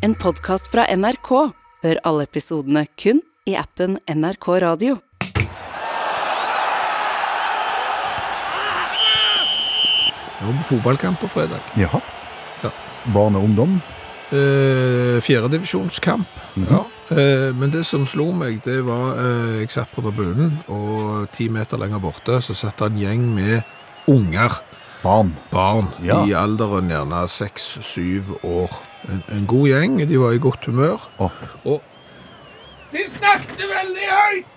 En podkast fra NRK. Hør alle episodene kun i appen NRK Radio. Jeg var på fotballkamp på fredag. Jaha. Ja. Barn og ungdom. Eh, Fjerdedivisjonskamp. ja. eh, men det som slo meg, det var eh, Jeg satt på tribunen, og ti meter lenger borte så satt det en gjeng med unger. Barn. Barn Ja. i alderen gjerne seks-syv år. En, en god gjeng, de var i godt humør. Å, Og De snakket veldig høyt!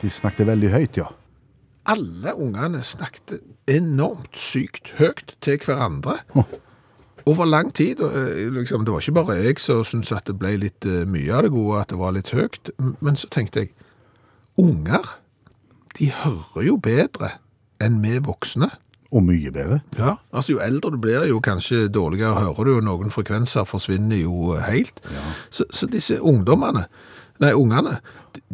de snakket veldig høyt, ja. Alle ungene snakket enormt sykt høyt til hverandre. Å. Over lang tid. og, eh, Liksom, det var ikke bare jeg som syntes at det ble litt eh, mye av det gode, at det var litt høyt. Men så tenkte jeg, unger, de hører jo bedre enn vi voksne. Og mye bedre. Ja, altså Jo eldre du blir, jo kanskje dårligere hører du, og noen frekvenser forsvinner jo helt. Så, så disse ungdommene, nei, ungene,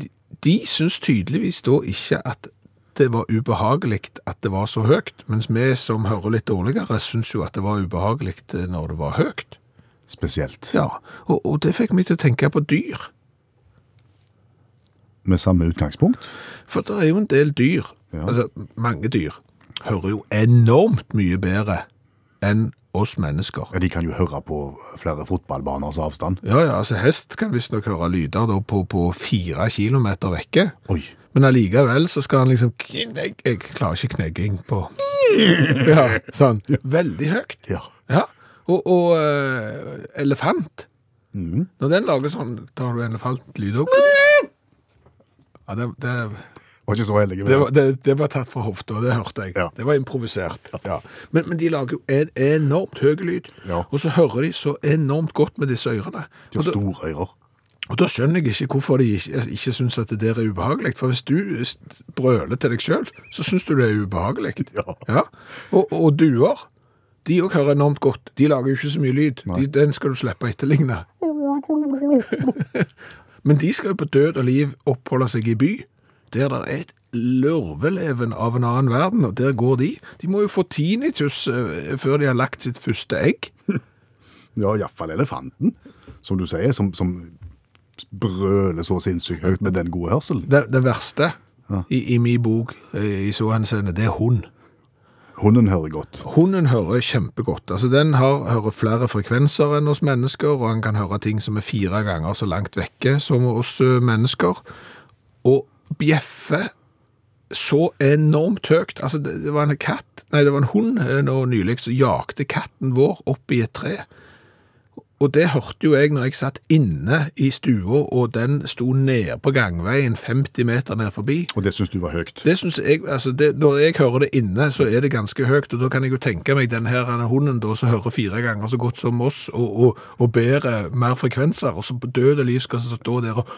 de, de syns tydeligvis da ikke at det var ubehagelig at det var så høyt, mens vi som hører litt dårligere, syns jo at det var ubehagelig når det var høyt. Spesielt. Ja, og, og det fikk meg til å tenke på dyr. Med samme utgangspunkt. For det er jo en del dyr, Ja. altså mange dyr, hører jo enormt mye bedre enn oss mennesker. Ja, de kan jo høre på flere fotballbaners avstand. Ja, ja, altså hest kan visstnok høre lyder da på, på fire kilometer vekke. Oi. Men allikevel så skal han liksom knegge, Jeg klarer ikke knegging på Ja, sånn. Veldig høyt. Ja. Ja. Og, og uh, elefant. Mm. Når den lager sånn, tar du elefantlyder Ja, det, det, Var ikke så heldige med det, var, det, det var tatt fra hofta, det hørte jeg. Ja. Det var improvisert. Ja. Men, men de lager jo en enormt høy lyd, Ja. og så hører de så enormt godt med disse ørene. De har store ører. Og da skjønner jeg ikke hvorfor de ikke, ikke syns at det der er ubehagelig. For hvis du brøler til deg sjøl, så syns du det er ubehagelig. Ja. Og, og duer, de òg hører enormt godt. De lager jo ikke så mye lyd. De, den skal du slippe å etterligne. Men de skal jo på død og liv oppholde seg i by, der det er et lurveleven av en annen verden, og der går de. De må jo få tinnitus eh, før de har lagt sitt første egg. Ja, iallfall elefanten, som du sier, som, som brøler så sinnssykt høyt med den gode hørselen. Det, det verste Ja. i, i min bok eh, i så henseende, det er hund. Hunden hører godt. Hunden hører kjempegodt. Altså, den har, hører flere frekvenser enn oss mennesker, og han kan høre ting som er fire ganger så langt vekke som oss eh, mennesker. Og bjeffer så enormt høyt. Altså, det, var en katt, nei, det var en hund eh, nå nylig som jakte katten vår opp i et tre. Og det hørte jo jeg når jeg satt inne i stua, og den sto ned på gangveien 50 meter ned forbi. Og det syns du var høyt. Det synes jeg, altså det, Når jeg hører det inne, så er det ganske høyt. og Da kan jeg jo tenke meg den her hunden da, som hører fire ganger så godt som oss, og, og, og bedre mer frekvenser, og så på døde liv skal stå der og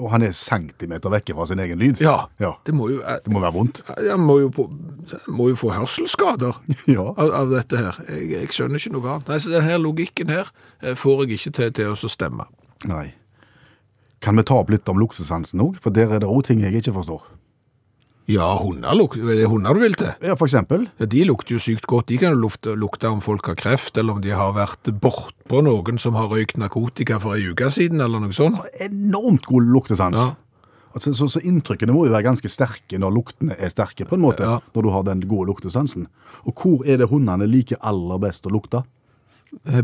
Og han er centimeter vekke fra sin egen lyd. Ja, Ja. det må jo Det må være vondt. Han må må jo få hørselsskader Ja. av, av dette her. Jeg, jeg skjønner ikke noe annet. Nei, så denne logikken her eh, får jeg ikke til, til å stemme. Nei. Kan vi ta opp litt om luksussansen òg? For der er det òg ting jeg ikke forstår. Ja, hunder lukter, er hunder du vil til? Ja, for eksempel. Ja, De lukter jo sykt godt. De kan jo lukte, lukte om folk har kreft, eller om de har vært bortpå noen som har røykt narkotika for ei uke siden, eller noe sånt. Enormt god luktesans. Ja. Altså, så, så inntrykkene må jo være ganske sterke når luktene er sterke, på en måte. Ja. Når du har den gode luktesansen. Og hvor er det hundene liker aller best å lukte?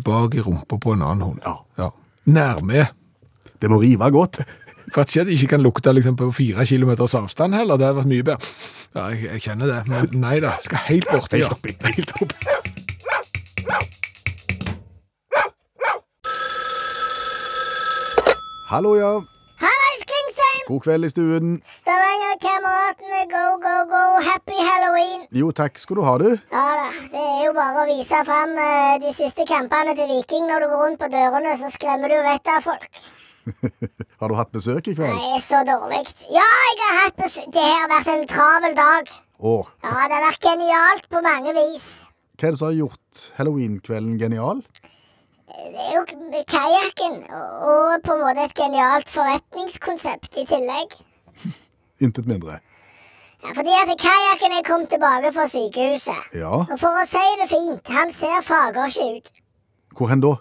Bak i rumpa på en annen hund. Ja. Ja. Nærme. Det må rive godt. For at de ikke kan lukte liksom på fire kilometers avstand heller, det har vært mye bedre. Ja, jeg, jeg kjenner det, men nei da, skal helt borti. Ja. Helt opp. Hallo, ja. Hallais, Klingsheim! God kveld i stuen. Stavanger-kameratene, go, go, go! Happy halloween! Jo, takk skal du ha, du. Ja da, det er jo bare å vise fram eh, de siste kampene til Viking. Når du går rundt på dørene, så skremmer du vettet av folk. Har du hatt besøk i kveld? Det er så dårlig. Ja, jeg har hatt besøk. Det har vært en travel dag. Åh Ja, det har vært genialt på mange vis. hva er det som har gjort halloween-kvelden genial? Det er jo kajakken, og på en måte et genialt forretningskonsept i tillegg. Intet mindre. Ja, fordi at kajakken er kommet tilbake fra sykehuset. Ja, Og for å si det fint, han ser fager ikke ut. hvor hen da?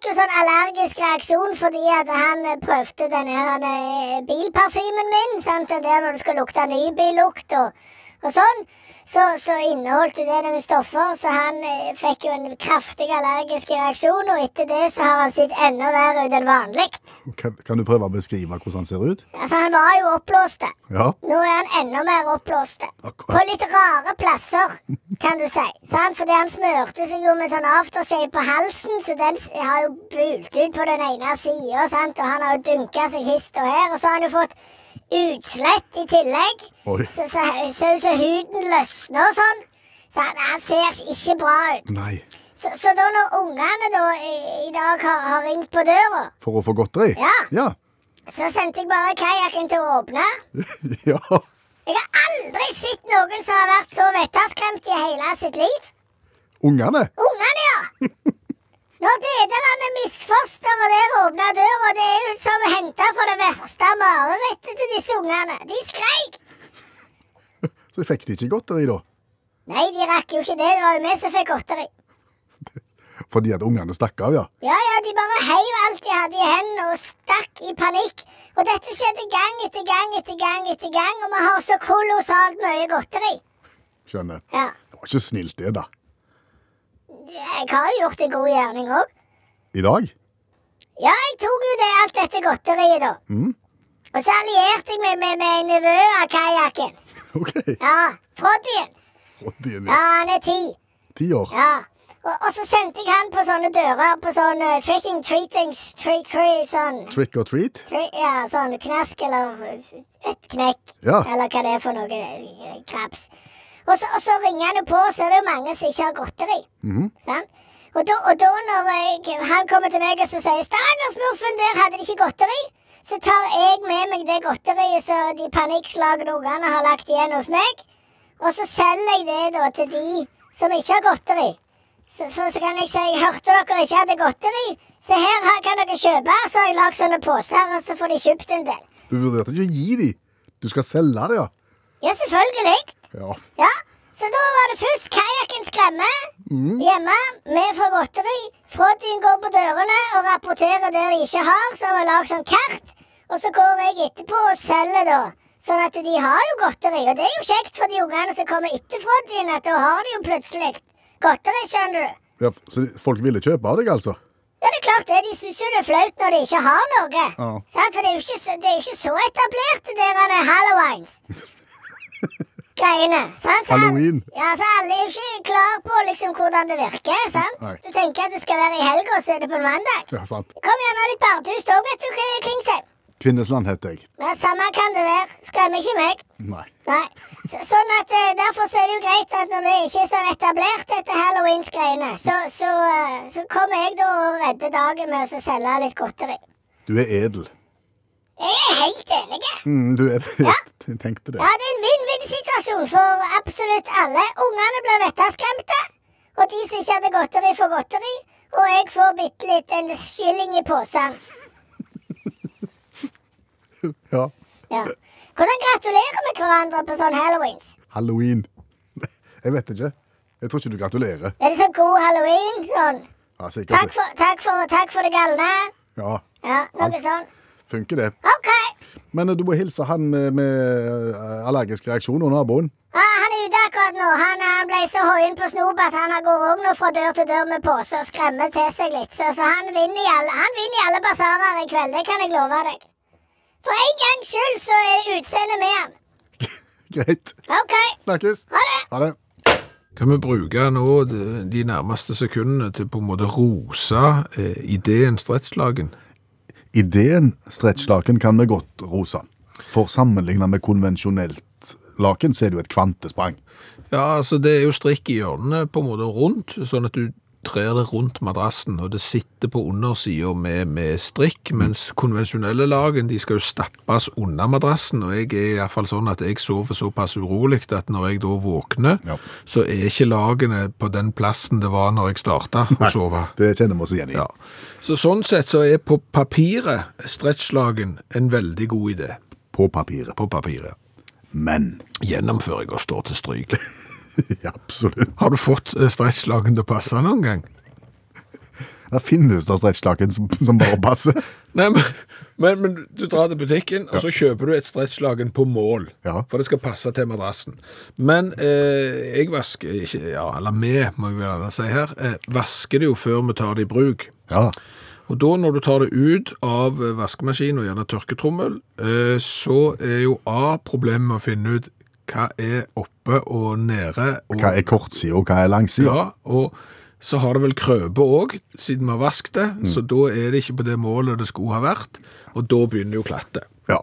Fikk jo sånn allergisk reaksjon fordi at han eh, prøvde den her eh, bilparfymen min. sant? Der når du skal lukte nybillukt og, og sånn. Så, så inneholdt jo det noen stoffer, så han eh, fikk jo en kraftig allergisk reaksjon. Og etter det så har han sett enda verre ut enn vanlig. Kan, kan du prøve å beskrive hvordan han ser ut? Altså, han var jo oppblåst. Ja. Nå er han enda mer oppblåst. På litt rare plasser, kan du si. Sant? Fordi han smørte seg jo med sånn aftershave på halsen, så den har jo bult ut på den ene sida, og han har jo dunka seg hist og her. Og så har han jo fått utslett i tillegg. Så, Så så- så, huden løsner og sånn. Så han, han ser ikke bra ut. Nei. Så, så da når ungene da i, i dag har, har ringt på døra, For å få godteri? Ja. Ja. så sendte jeg bare kajakken til å åpne. ja. Jeg har aldri sett noen som har vært så vetterskremt i hele sitt liv. Ungene? Ungene, ja! Når dederne misforstår der åpna døra, det er jo som henta på det verste marerittet til disse ungene. De skreik! Så fikk de ikke godteri, da? Nei, de rakk jo ikke det. Det var jo vi som fikk godteri. Fordi at ungene stakk av, ja. Ja, ja, de bare heiv alt de hadde i hendene og stakk i panikk. Og dette skjedde gang etter gang etter gang etter gang, og vi har så kolossalt mye godteri. Skjønner. Ja. Det var ikke snilt, det, da. Jeg har jo gjort en god gjerning òg. I dag? Ja, jeg tok jo det, alt dette godteriet, da. Mm. Og så allierte jeg meg med, med nevø av kajakken. OK. Ja, Froddyen. Froddyen, ja. Ja, han er ti. ti år. Ja. Og, og så sendte jeg han på sånne dører, på sånn uh, tricking treatings, trick, tri- sånn Trick or treat? tri, Ja, sånn knask eller et knekk. Ja. Eller hva det er for noe eh, kraps. Og så, og så ringer han jo på, så er det jo mange som ikke har godteri. Mhm. Sant? Og da, og da når jeg, han kommer til meg og så sier 'Stavangersmurfen, der hadde de ikke godteri', så tar jeg med meg det godteriet som de panikkslagne ungene har lagt igjen hos meg, og så selger jeg det da til de som ikke har godteri. Så, for så kan jeg si 'Hørte dere ikke hadde godteri?' Se her her kan dere kjøpe. Så har jeg lagd sånne poser, og så får de kjøpt en del. Du vurderte ikke å gi dem? Du skal selge det, ja. Ja, selvfølgelig. Ja. Ja, så da var det først kajakken skremme. Hjemme, vi får godteri. Froddyen går på dørene og rapporterer der de ikke har. Så har vi lagd sånn kart. Og så går jeg etterpå og selger, da. Sånn at de har jo godteri. Og det er jo kjekt for de ungene som kommer etter Froddyen, at da har de jo plutselig godteri, skjønner du. ja. Så folk ville kjøpe av deg, altså? Ja, det er klart det. De syns jo det er flaut når de ikke har noe. Ja. For det er jo ikke så, det er jo ikke så etablert, det der er Halloweens. Greiene. Sant? Så alle- Halloween. Ja, så alle er jo ikke klar på liksom hvordan det virker. sant? Nei. Du tenker at det skal være i helga, så er det på en mandag. Ja, sant. Kom igjen, litt bardust òg, vet du, Klingsheim. Kvinnesland heter jeg. Ja, samme kan det være. Skremmer ikke meg. Nei. Nei. Så, sånn at eh, Derfor så er det jo greit at når det ikke er sånn etablert, dette halloweens-greiene, så, så, eh, så kommer jeg da og redder dagen med å selge litt godteri. Du er edel. Jeg er helt enig. Mm, du er det. Ja. Jeg tenkte det. Ja, det er for absolutt alle. Ungene blir vettaskremte. og de som ikke hadde godteri, får godteri. Og jeg får bitte litt en skilling i posen. Ja. Ja. Hvordan gratulerer vi hverandre på sånn halloweens? Halloween. Jeg vet ikke. Jeg tror ikke du gratulerer. Er det sånn god halloween? Sånn. Ja, Takk for, takk for, takk for det galne. Ja, Ja, noe sånn. Funker det. OK. Men eh, du må hilse han med, med eh, allergisk reaksjon og naboen. Ja, han er ute akkurat nå. Han, han ble så hoien på snop at han går òg nå fra dør til dør med pose og skremmer til seg litt. Så, så han vinner i alle, vinner i alle basarer i kveld, det kan jeg love deg. For en gangs skyld så er det utseendet med han. Greit. OK, Snakkes. ha det. Ha det. Kan vi bruke nå de, de nærmeste sekundene til på en måte rose eh, ideen stretchlagen? Ideen stretchlaken kan vi godt rose. For sammenlignet med konvensjonelt laken, så er det jo et kvantesprang. Ja, altså det er jo strikk i hjørnene på en måte rundt, sånn at du trer det rundt madrassen, og det sitter på undersida med, med strikk, mens konvensjonelle lagen de skal jo stappes under madrassen, og jeg er i fall sånn at jeg sover såpass urolig at når jeg da våkner, Ja. så er ikke lagene på den plassen det var når jeg starta å sove. Det kjenner vi oss igjen i. Ja. Så sånn sett så er på papiret stretchlagen en veldig god idé. På papiret. På papiret. Men Gjennomføringa står til stryk. ja, absolutt. Har du fått eh, stretchlagen til å passe noen gang? Der finnes det stretchlaken som, som bare passer. Nei, men, men, men du drar til butikken, og så kjøper du et stretchlagen på mål. Ja. For det skal passe til madrassen. Men eh, jeg vasker ikke, ja, eller vi, må jeg vel si her, eh, vasker det jo før vi tar det i bruk. Ja. Og da når du tar det ut av vaskemaskinen vaskemaskin og gjerne tørketrommel, eh, så er jo A problemet med å finne ut hva er oppe og nede. Og, Hva er kortsida, og hva er langsida? Ja, og så har det vel krøpet òg, siden vi har vasket det. Mm. Så da er det ikke på det målet det skulle ha vært, og da begynner jo klattet. Ja.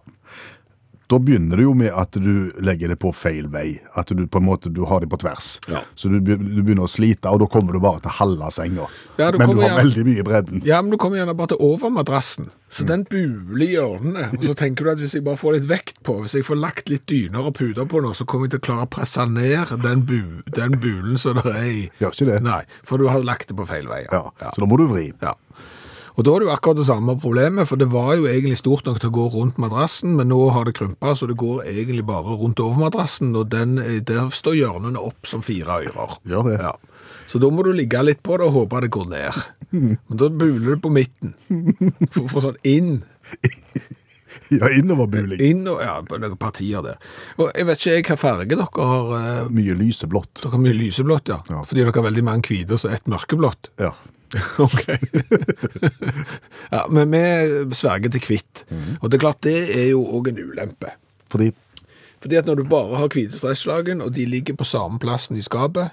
Da begynner det jo med at du legger det på feil vei. At du på en måte du har det på tvers. Ja. Så du, du begynner å slite, og da kommer du bare til halve senga. Ja, du Men du har gjerne- veldig mye i bredden. Ja, men du kommer gjerne bare til over madrassen. Så Mm. den buler i hjørnene. Og så tenker du at hvis jeg bare får litt vekt på, hvis jeg får lagt litt dyner og puter på nå, så kommer jeg til å klare å presse ned den, bu den bulen som det er i. Gjør ikke det? Nei, for du har lagt det på feil vei. Ja. Så da må du vri. Ja. Og da er det jo akkurat det samme problemet, for det var jo egentlig stort nok til å gå rundt madrassen, men nå har det krympa, så det går egentlig bare rundt over madrassen, og den, eh, der står hjørnene opp som fire ører. Gjør det. Ja. Så da må du ligge litt på det og håpe det går ned. Men da buler du på midten. For, for sånn inn, Ja, innoverbuling. inn og ja, noen partier der. Og jeg vet ikke jeg hva farge dere har. eh, Mye lyseblått. Dere har mye lyseblått, ja. Ja. Fordi dere har veldig mange hvite og så ett mørkeblått. Ja. Ok. ja, men vi sverger til hvitt. Og det er klart, det er jo òg en ulempe. Fordi Fordi at når du bare har hvite stresslagen, og de ligger på samme plassen i skapet,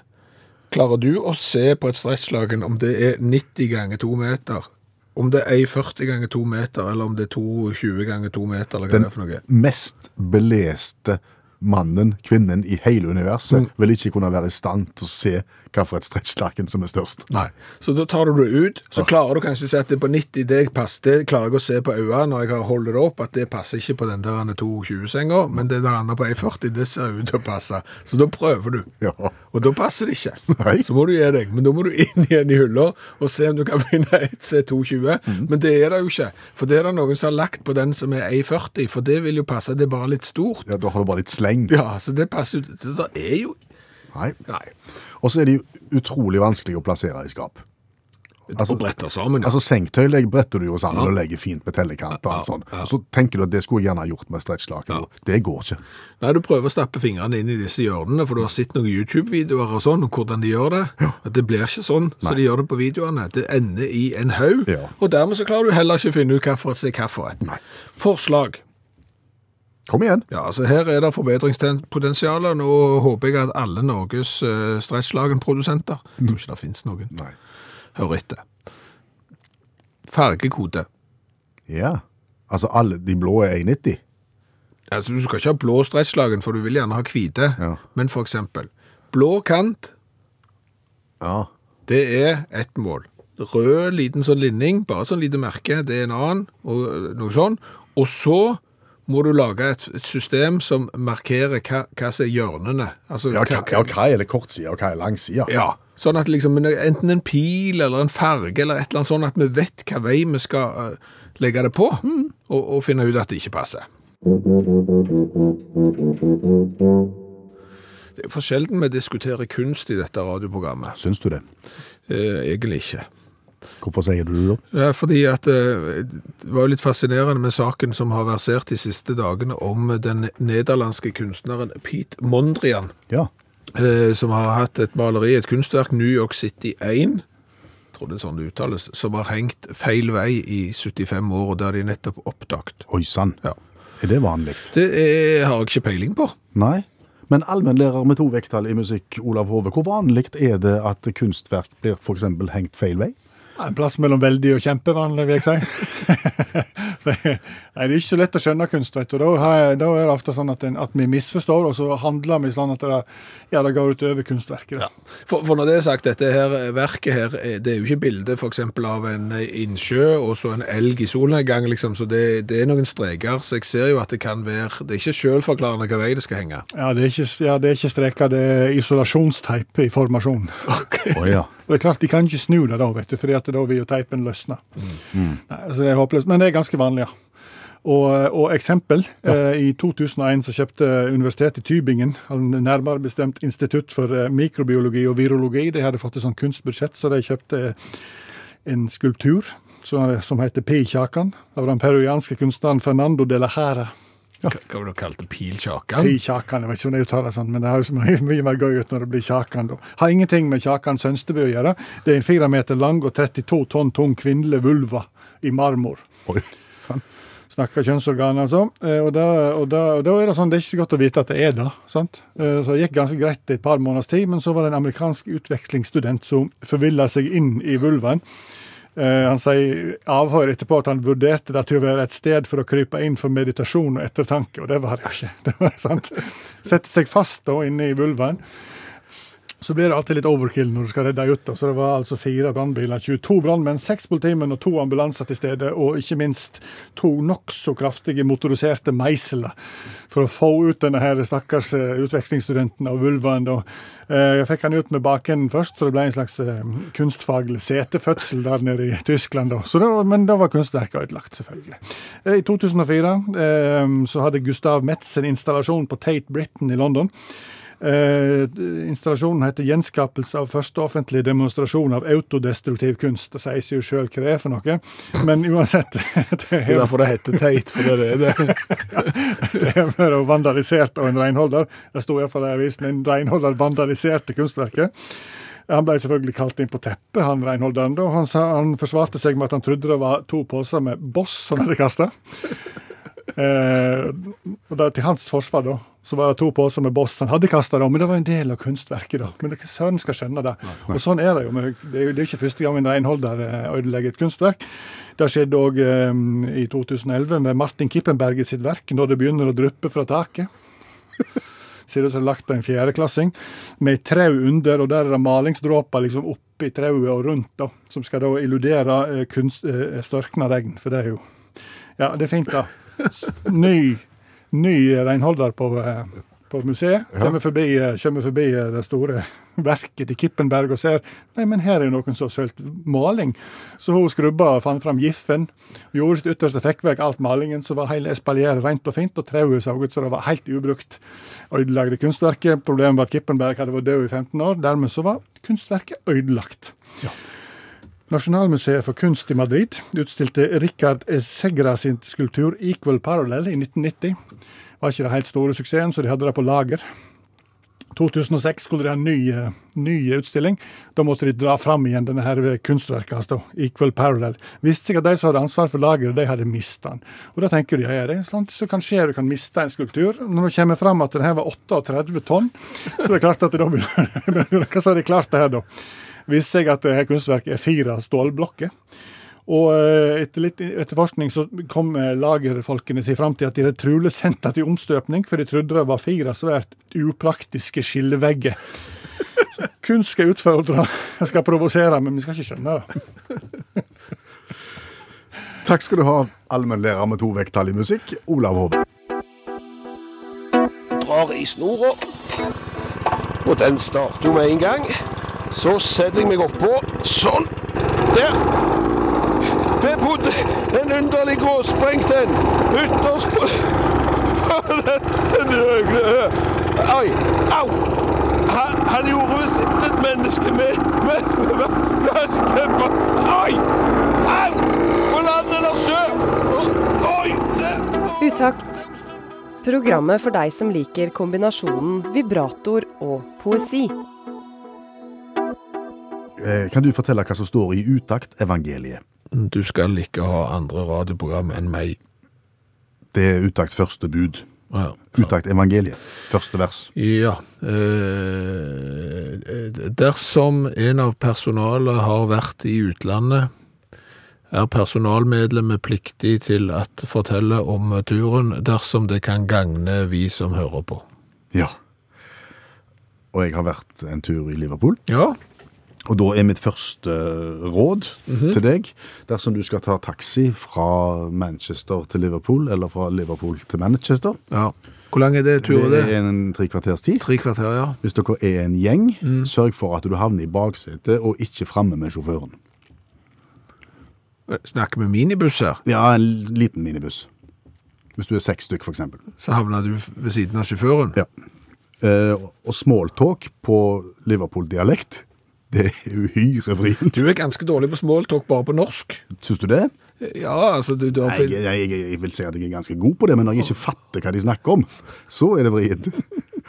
klarer du å se på et stresslagen om det er 90 ganger 2 meter, om det er 40 ganger 2 meter, eller om det er 22 ganger 2 meter, eller hva den det er for noe? mest beleste mannen, kvinnen i hele universet, Mm. vil ikke kunne være i stand til å se hva for et stretchlaken som er størst. Nei. Så da tar du det ut, så klarer du kanskje å se at det er på 90, det passer, det klarer jeg å se på øynene når jeg holder det opp, at det passer ikke på den der 22-senga, men det der andre på 1,40, det ser ut til å passe. Så da prøver du. Ja. Og da passer det ikke. Nei. Så må du gi deg. Men da må du inn igjen i hylla og se om du kan finne et C220. Mm. Men det er det jo ikke. For det er det noen som har lagt på den som er 1,40, for det vil jo passe. Det er bare litt stort. Ja, da har du bare litt sleng. Ja, så det passer jo. Det er jo Nei. Nei. Og så er de utrolig vanskelig å plassere i skap. Altså, bretter sammen, ja. Altså Senktøy bretter du jo sammen og legger fint med tellekant. og Ja, sånn. ja. Og så tenker du at det skulle jeg gjerne gjort med stretchlaken. Det går ikke. Nei, du prøver å stappe fingrene inn i disse hjørnene, for du har sett noen YouTube-videoer og sånn, om hvordan de gjør det. At det blir ikke sånn, så de gjør det på videoene. Det ender i en haug, Ja. og dermed så klarer du heller ikke å finne ut hva for er se hva for et. Forslag. Kom igjen. Ja, altså her er det forbedringspotensial. Nå håper jeg at alle Norges uh, stresslagenprodusenter, jeg tror ikke det finnes noen, Nei. Hør etter. Fargekode. Ja. Altså alle de blå er 1,90. Altså, du skal ikke ha blå stresslagen, for du vil gjerne ha hvite. Ja. Men for eksempel, blå kant, Ja. det er ett mål. Rød liten sånn linning, bare sånn lite merke, det er en annen, og noe sånn. Og så må du lage et, et system som markerer hva, hva som er hjørnene. Altså, Ja, hva, hva- ja, hva er det kortsida, og hva er langsida? Ja, sånn at liksom, enten en pil eller en farge eller et eller annet sånn at vi vet hva vei vi skal uh, legge det på, og, og finne ut at det ikke passer. Det er for sjelden vi diskuterer kunst i dette radioprogrammet. Syns du det? Eh, egentlig ikke. Hvorfor sier du det da? Ja, fordi at eh, det var jo litt fascinerende med saken som har versert de siste dagene om den nederlandske kunstneren Piet Mondrian, Ja. eh, som har hatt et maleri, et kunstverk, New York City 1, jeg tror det er sånn det uttales, som har hengt feil vei i 75 år, og der de nettopp oppdaget. Oi sann. Ja. Er det vanlig? Det er, har jeg ikke peiling på. Nei. Men allmennlærer med to vekttall i musikk, Olav Hove, hvor vanlig er det at kunstverk blir f.eks. hengt feil vei? En plass mellom veldig og kjempevanlig, vil jeg si. Så, Nei, Det er ikke så lett å skjønne kunst. vet du. Da, har- da er det ofte sånn at, en, at vi misforstår, og så handler vi sånn at det, ja, det går utover kunstverket. Ja. For, for når det er sagt, dette her verket her, eh, det er jo ikke bilde eksempel av en eh, innsjø og så en elg i solnedgang, liksom, så det, det er noen streker, så jeg ser jo at det kan være, det er ikke selvforklarende hva vei det skal henge. Ja, Det er ikke, ja, det er ikke streker, det er isolasjonsteip i formasjon. Å ja. Og det er klart, De kan ikke snu det da, vet du, fordi at da vil jo teipen løsne. Nei, så det er håpløst, Men det er ganske vanlig, ja. Og, og eksempel. Eh, I 2001 så kjøpte Universitetet i Tybingen, altså nærmere bestemt Institutt for eh, mikrobiologi og virologi, de hadde fått et sånt kunstbudsjett, så de kjøpte en skulptur som, som heter P. Kjakan, av den peruanske kunstneren Fernando de la Jara. Hva hva var det du kalte Pilkjakan? Pi Kjakan, jeg vet ikke om det uttaler sånn, men det høres mye, mye mer gøy ut når det blir Kjakan. da. Har ingenting med Kjakan Sønstebø å gjøre. Det er en fire meter lang og 32 tonn tung kvinnelig vulva i marmor. Oi, sann. Snakker kjønnsorgan, altså. Eh, Og da, og, da, og da er det sånn, det er ikke så godt å vite at det er det. sant? Eh, Så det gikk ganske greit et par måneders tid, men så var det en amerikansk utvekslingsstudent som forvilla seg inn i vulvaen. Eh, han sier avhør etterpå at han vurderte det til å være et sted for å krype inn for meditasjon og ettertanke, og det var det jo ikke. Det var sant. Sette seg fast da inne i vulvaen. Så blir det alltid litt overkill når du skal redde ut. Så det var altså fire brannbiler, 22 brannmenn, seks politimenn og to ambulanser til stede, og ikke minst to nokså kraftige motoriserte meisler for å få ut denne her stakkars eh, utvekslingsstudenten av vulvaen. Eh, Jeg fikk han ut med bakenden først, så det ble en slags eh, kunstfaglig setefødsel der nede i Tyskland. da. Men da var kunstverket ødelagt, selvfølgelig. I 2004 eh, så hadde Gustav Metz en installasjon på Tate Britain i London. Eh, installasjonen heter 'Gjenskapelse av første offentlige demonstrasjon av autodestruktiv kunst'. Det sier seg jo sjøl hva det er for noe, men uansett det Det er er, derfor det heter Teit, for det er det. det er bare vandalisert av en renholder. Det sto iallfall i avisen en renholder vandaliserte kunstverket. Han ble selvfølgelig kalt inn på teppet, han renholderen. da, Han, sa, han forsvarte seg med at han trodde det var to poser med Boss han hadde kasta. Eh, og da, til hans forsvar, da, så var det to poser med Boss han hadde kasta, men det var en del av kunstverket. da. Men søren skal skjønne det. Og sånn er det jo. med- Det er jo det er ikke første gang en renholder eh, ødelegger et kunstverk. Det skjedde òg um, i 2011 med Martin Kippenberget sitt verk, 'Når det begynner å dryppe fra taket'. Ser ut som det er lagt av en fjerdeklassing, med trau under, og der er det malingsdråper liksom oppi trauet og rundt, da, som skal da illudere eh, kunst, eh, størkna regn, for det er jo Ja, det er fint, da. Ny, ny renholder på, eh, på museet. Kommer forbi, eh, kommer forbi eh, det store verket til Kippenberg og ser Nei, men her er jo noen som har sølt maling. Så hun skrubba og fant fram giffen. Gjorde sitt ytterste, fikk vekk alt malingen, så var hele espalieret rent og fint, og trauet så ut som det var helt ubrukt. Ødelagte kunstverket. Problemet var at Kippenberg hadde vært død i 15 år. Dermed så var kunstverket ødelagt. Nasjonalmuseet for kunst i Madrid utstilte Richard Segra sin skulptur 'Equal Parallel' i 1990. Var ikke det helt store suksessen, så de hadde det på lager. 2006 skulle de ha en ny, eh, ny utstilling. Da måtte de dra fram igjen denne her kunstverket hans, 'Equal Parallel'. Viste seg at de som hadde ansvar for lageret, de hadde mista den. Og da tenker de ja, det er sånt som kan skje, du kan miste en skulptur. Når det kommer fram at den her var 38 tonn, så det er klart at da blir Hva sa de klart det her, da? Viste seg at dette kunstverket er fire stålblokker. Og eh, etter litt etterforskning så kom eh, lagerfolkene til fram til at de hadde trolig sendt det til omstøpning, for de trodde det var fire svært upraktiske skillevegger. Så Kunst skal utfordre, jeg skal provosere, men vi skal ikke skjønne det. Takk skal du ha, allmennlærer med to vekttall i musikk, Olav Hove. drar i snora. Og den starter jo med en gang. Så setter jeg meg oppå. Sånn. Der. Der bodde en underlig gråsprengt en. Ytterst på Den høye Oi. Au. Han, han gjorde visst et menneske med med Oi. Au. På land eller sjø. Oi. Utakt. Programmet for deg som liker kombinasjonen vibrator og poesi. Eh, Kan du fortelle hva som står i Utakt-evangeliet? Du skal ikke ha andre radioprogram enn meg. Det er Utakts første bud. Ja. Utakt-evangeliet, første vers. Ja. Eh, dersom en av personalet har vært i utlandet, er personalmedlemmet pliktig til å fortelle om turen dersom det kan gagne vi som hører på. Ja. Og jeg har vært en tur i Liverpool. Ja, Og da er mitt første eh, råd til deg, dersom du skal ta taxi fra Manchester til Liverpool, eller fra Liverpool til Manchester, ja. Hvor lang er det turen det det? er en tre kvarters tid. Tre kvarter, ja. Hvis dere er en gjeng, sørg for at du havner i baksetet og ikke framme med sjåføren. Snakker vi minibuss her, Ja, en liten minibuss. Hvis du er seks stykk, eksempel. så havner du ved siden av sjåføren. Ja. Eh, og smalltalk på Liverpool-dialekt, Det er uhyre vrient. Du er ganske dårlig på smalltalk bare på norsk. Syns du det? Ja, altså du, du har Nei, jeg, jeg, jeg vil si at jeg er ganske god på det, men når jeg ikke fatter hva de snakker om, så er det vrient.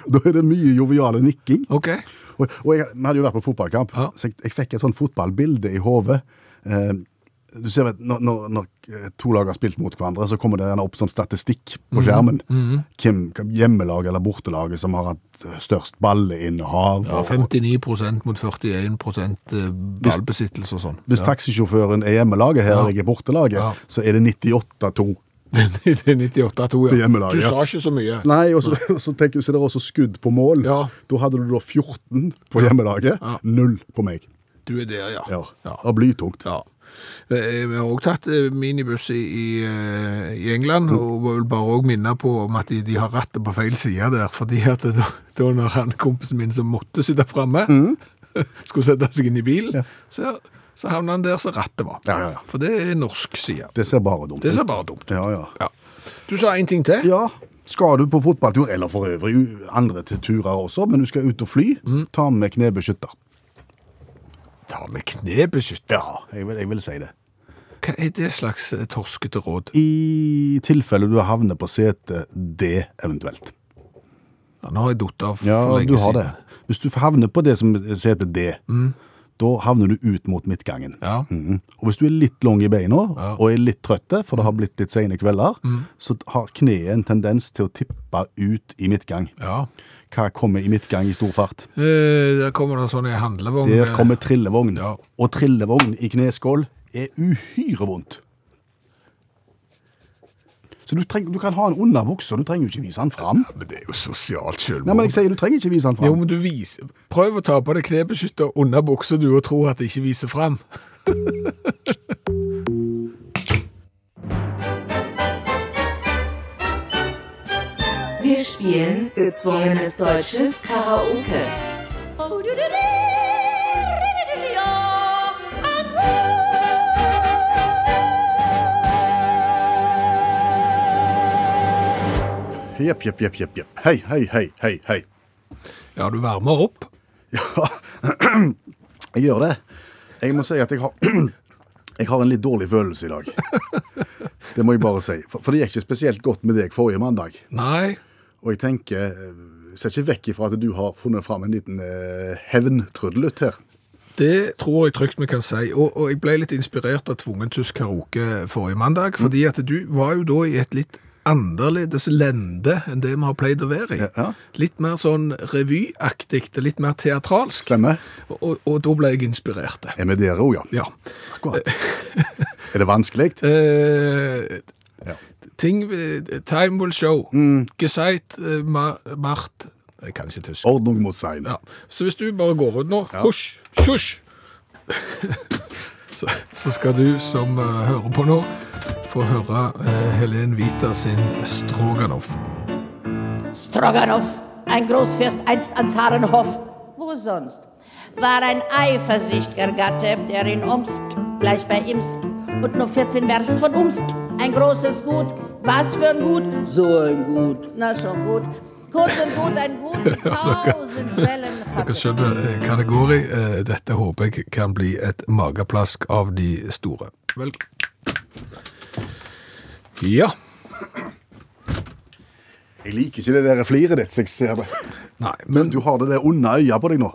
Da er det mye joviale nikking. OK. Og, og jeg, vi hadde jo vært på fotballkamp, Ja. så jeg, jeg fikk et sånt fotballbilde i hodet. Eh, du ser vet, når, når, når eh, to lag har spilt mot hverandre, så kommer det gjerne opp sånn statistikk på skjermen. Hvem, hvem hjemmelaget eller bortelaget som har hatt eh, størst ballinnehav. Ja, 59% mot 41 eh, ballbesittelse og sånn. Hvis taxisjåføren er hjemmelaget, her Ja. jeg er bortelaget, Ja. så er det 98-2. det er 98-2, Det ja. Du ja. sa ikke så mye. Nei, og så, så tenker du, så er det også skudd på mål. Ja. Da hadde du da 14 på hjemmelaget, null på meg. Du er der, ja. Ja, ja. Det var blytungt. Ja. Eh, Vi har òg tatt eh, minibuss i, i, eh, England, og vil bare òg minne på om at de, de har rattet på feil side der. fordi at da, da når han kompisen min som måtte sitte framme, skulle sette seg inn i bilen, så, så havna han der som rattet var. Ja, ja, ja. For det er norsk side. Det ser bare dumt ut. Det ser bare dumt ut. Ja, ja. Ja. Du sa en ting til. Ja, skal du på fotballtur, eller for øvrig andre til turer også, men du skal ut og fly, ta med knebeskytter. Ta med knebeskytter. Ja, jeg vil, jeg vil si det. Hva er det slags eh, torskete råd? I tilfelle du havner på setet D eventuelt. Ja, nå har jeg datt av Ja, for lenge du har siden. det. Hvis du havner på det som heter D, da havner du ut mot midtgangen. Ja. Mm. Og hvis du er litt lang i beina og er litt trøtte, for det har blitt litt sene kvelder, så har kneet en tendens til å tippe ut i midtgang. ja. Hva kommer i midtgang i stor fart? Eh, Der kommer det sånn en handlevogn. Der kommer trillevogn. Ja. Og trillevogn i kneskål er uhyre vondt. Så du, treng, du kan ha en underbukse, du trenger jo ikke vise den fram. Men det er jo sosialt selvmord. Nei, men jeg sier du trenger ikke vise den Jo, men du viser Prøv å ta på deg knebeskytter under buksa du og tro at det ikke viser fram. Wir spielen gezwungenes deutsches Karaoke. Jepp, jepp, jepp, jepp, jepp. Hei, hei, hei, hei, hei. Ja, du varmer opp. Ja, jeg gjør det. Jeg må si at jeg har, jeg har en litt dårlig følelse i dag. Det må jeg bare si. For, for det gikk ikke spesielt godt med deg forrige mandag. Nei. Og jeg tenker, eh, ser ikke vekk ifra at du har funnet fram en liten eh, hevntrudelutt her. Det tror jeg trygt vi kan si. Og, og jeg ble litt inspirert av tvungen tysk karaoke forrige mandag, fordi at du var jo da i et litt annerledes lende enn det vi har pleid å være i. Ja. Litt mer sånn revyaktig, litt mer teatralsk. Stemmer. Og, og, og da ble jeg inspirert. Er vi der òg, ja? Ja. Akkurat. er det vanskelig? Eh, Ja. Ting eh, Time will show. Geseit eh, ma, Mart Jeg kan ikke tysk. Ordnung muss sein. Ja. Så hvis du bare går ut nå Husj! Husj! så, så skal du som eh, hører på nå, få høre uh, Helen Vita sin Stroganoff. Stroganoff, ein Großfürst einst an Zarenhof, wo sonst, war ein eifersüchtiger Gatte, der in Omsk, gleich bei Imsk, und nur 14 Werst von Umsk, ein großes Gut, was für ein Gut, so ein Gut, na schon gut, kurz und gut, ein Gut, tausend Zellen Dere skjønner eh, hva det går i. Eh, Dette håper jeg kan bli et mageplask av de store. Vel. Ja. Jeg liker ikke det der fliret ditt, så jeg ser det. Nei, Men men du har det der onde øya på deg nå.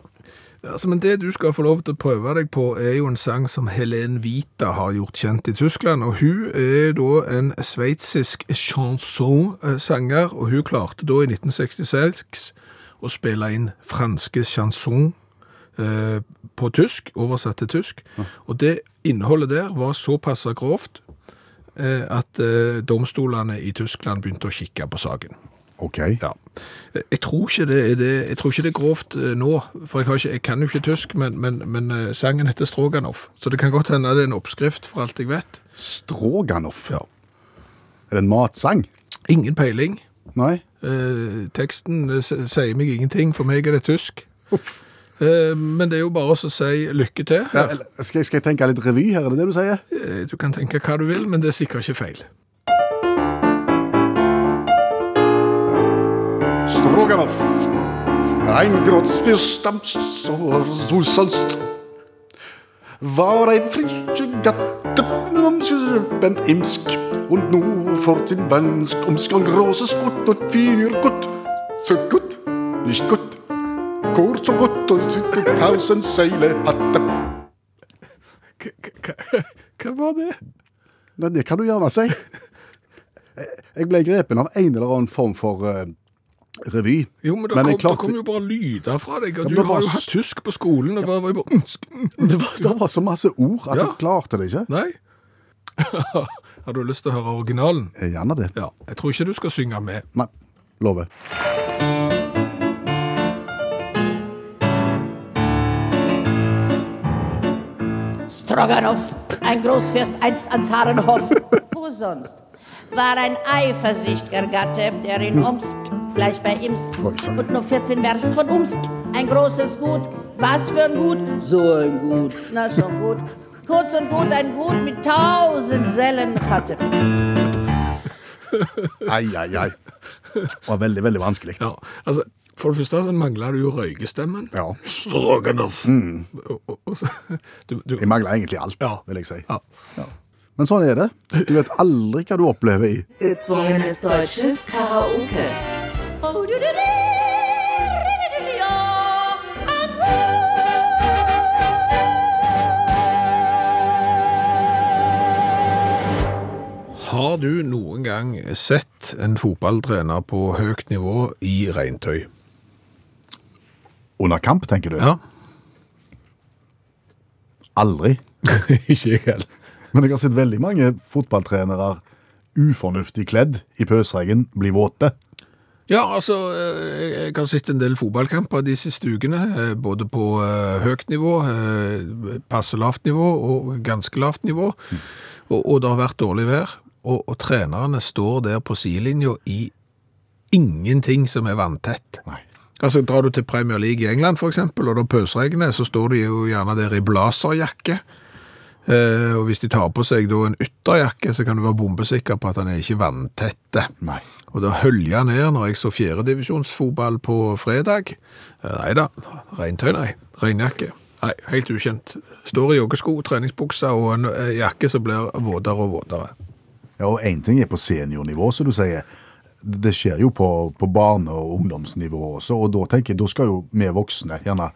Altså, men det du skal få lov til å prøve deg på, er jo en sang som Helen Vita har gjort kjent i Tyskland. Og hun er da en sveitsisk chanson-sanger, og hun klarte da i 1966 å spille inn franske chanson eh, på tysk, oversatt til tysk. Og det innholdet der var såpass grovt eh, at eh, domstolene i Tyskland begynte å kikke på saken. Ok. Ja. Jeg tror ikke det det, jeg tror ikke det er grovt eh, nå, for jeg, ikke, jeg kan jo ikke tysk, men, men, men eh, sangen heter Stroganoff. Så det kan godt hende det er en oppskrift, for alt jeg vet. Stroganoff. Ja. Er det en matsang? Ingen peiling. Nei? Eh, teksten eh, sier meg ingenting, for meg er det tysk. Eh, men det er jo bare å si lykke til. Ja, skal, jeg, skal jeg tenke litt revy her, er det det du sier? Eh, Du kan tenke hva du vil, men det er sikkert ikke feil. Stroganoff. Ein Großfürst am so, so sonst var ein frischer Gatte, beim Imsk und nur vor sin Vansk, ein großes Gut und vier Gut. Så gut, nicht gut, så godt og sikkert tusen seile hatte. Hva var det? Nei, det kan du gjerne si. Jeg ble grepen av en eller annen form for eh, revy. Jo, men det Men kom, klarte- det kom jo bare lyder fra deg, Ja, du det har var jo hatt tysk på skolen, og var, var bare. Det var, det var så masse ord at Ja. jeg klarte det ikke. Nei. Har du lyst til å høre originalen? Eh, Gjerne det. Ja. Jeg tror ikke du skal synge med. Nei, lover. Stroganoff, ein Großfürst einst an Zarenhof, wo sonst, war ein eifersüchtiger Gatte, der in Omsk, gleich bei Imsk, und nur 14 Werst von Umsk, ein großes Gut. Was für ein Gut? So ein Gut. Na schon gut. Kurz und gut, ein Gut mit tausend Sellen hatte. Ai, ai, ai. Det var veldig, veldig vanskelig. Ja, altså, For det første så mangler du jo røykestemmen. Ja. Stroganoff. Du, Jeg mangler egentlig alt, Ja. vil jeg si. ja. Men sånn er det. Du vet aldri hva du opplever i Gezwungenes deutsches Karaoke. Har du noen gang sett en fotballtrener på høyt nivå i regntøy? under kamp, tenker du? Ja. Aldri. ikke jeg heller. Men jeg har sett veldig mange fotballtrenere ufornuftig kledd i pøsregn bli våte. Ja, altså, eh, jeg har sett en del fotballkamper de siste ukene, eh, både på eh, høyt nivå, passe lavt nivå og ganske lavt nivå, og, og det har vært dårlig vær, og, og trenerne står der på sidelinja i ingenting som er vanntett. Nei. Altså, drar du til Premier League i England eksempel, og da pøsregner, så står de jo gjerne der i blazerjakke, eh, og hvis de tar på seg da en ytterjakke, så kan du være bombesikker på at han er ikke vanntette. Nei. Og da hølja ned når jeg så fjerdedivisjonsfotball på fredag. Eh, Nei da, regntøy nei. Regnjakke. Nei, helt ukjent. Står i joggesko, treningsbukser og en eh, jakke som blir våtere og våtere. Ja, og én ting er på seniornivå, som du sier. Det skjer jo på, på barne- og ungdomsnivå også, og da tenker jeg, da skal jo vi voksne gjerne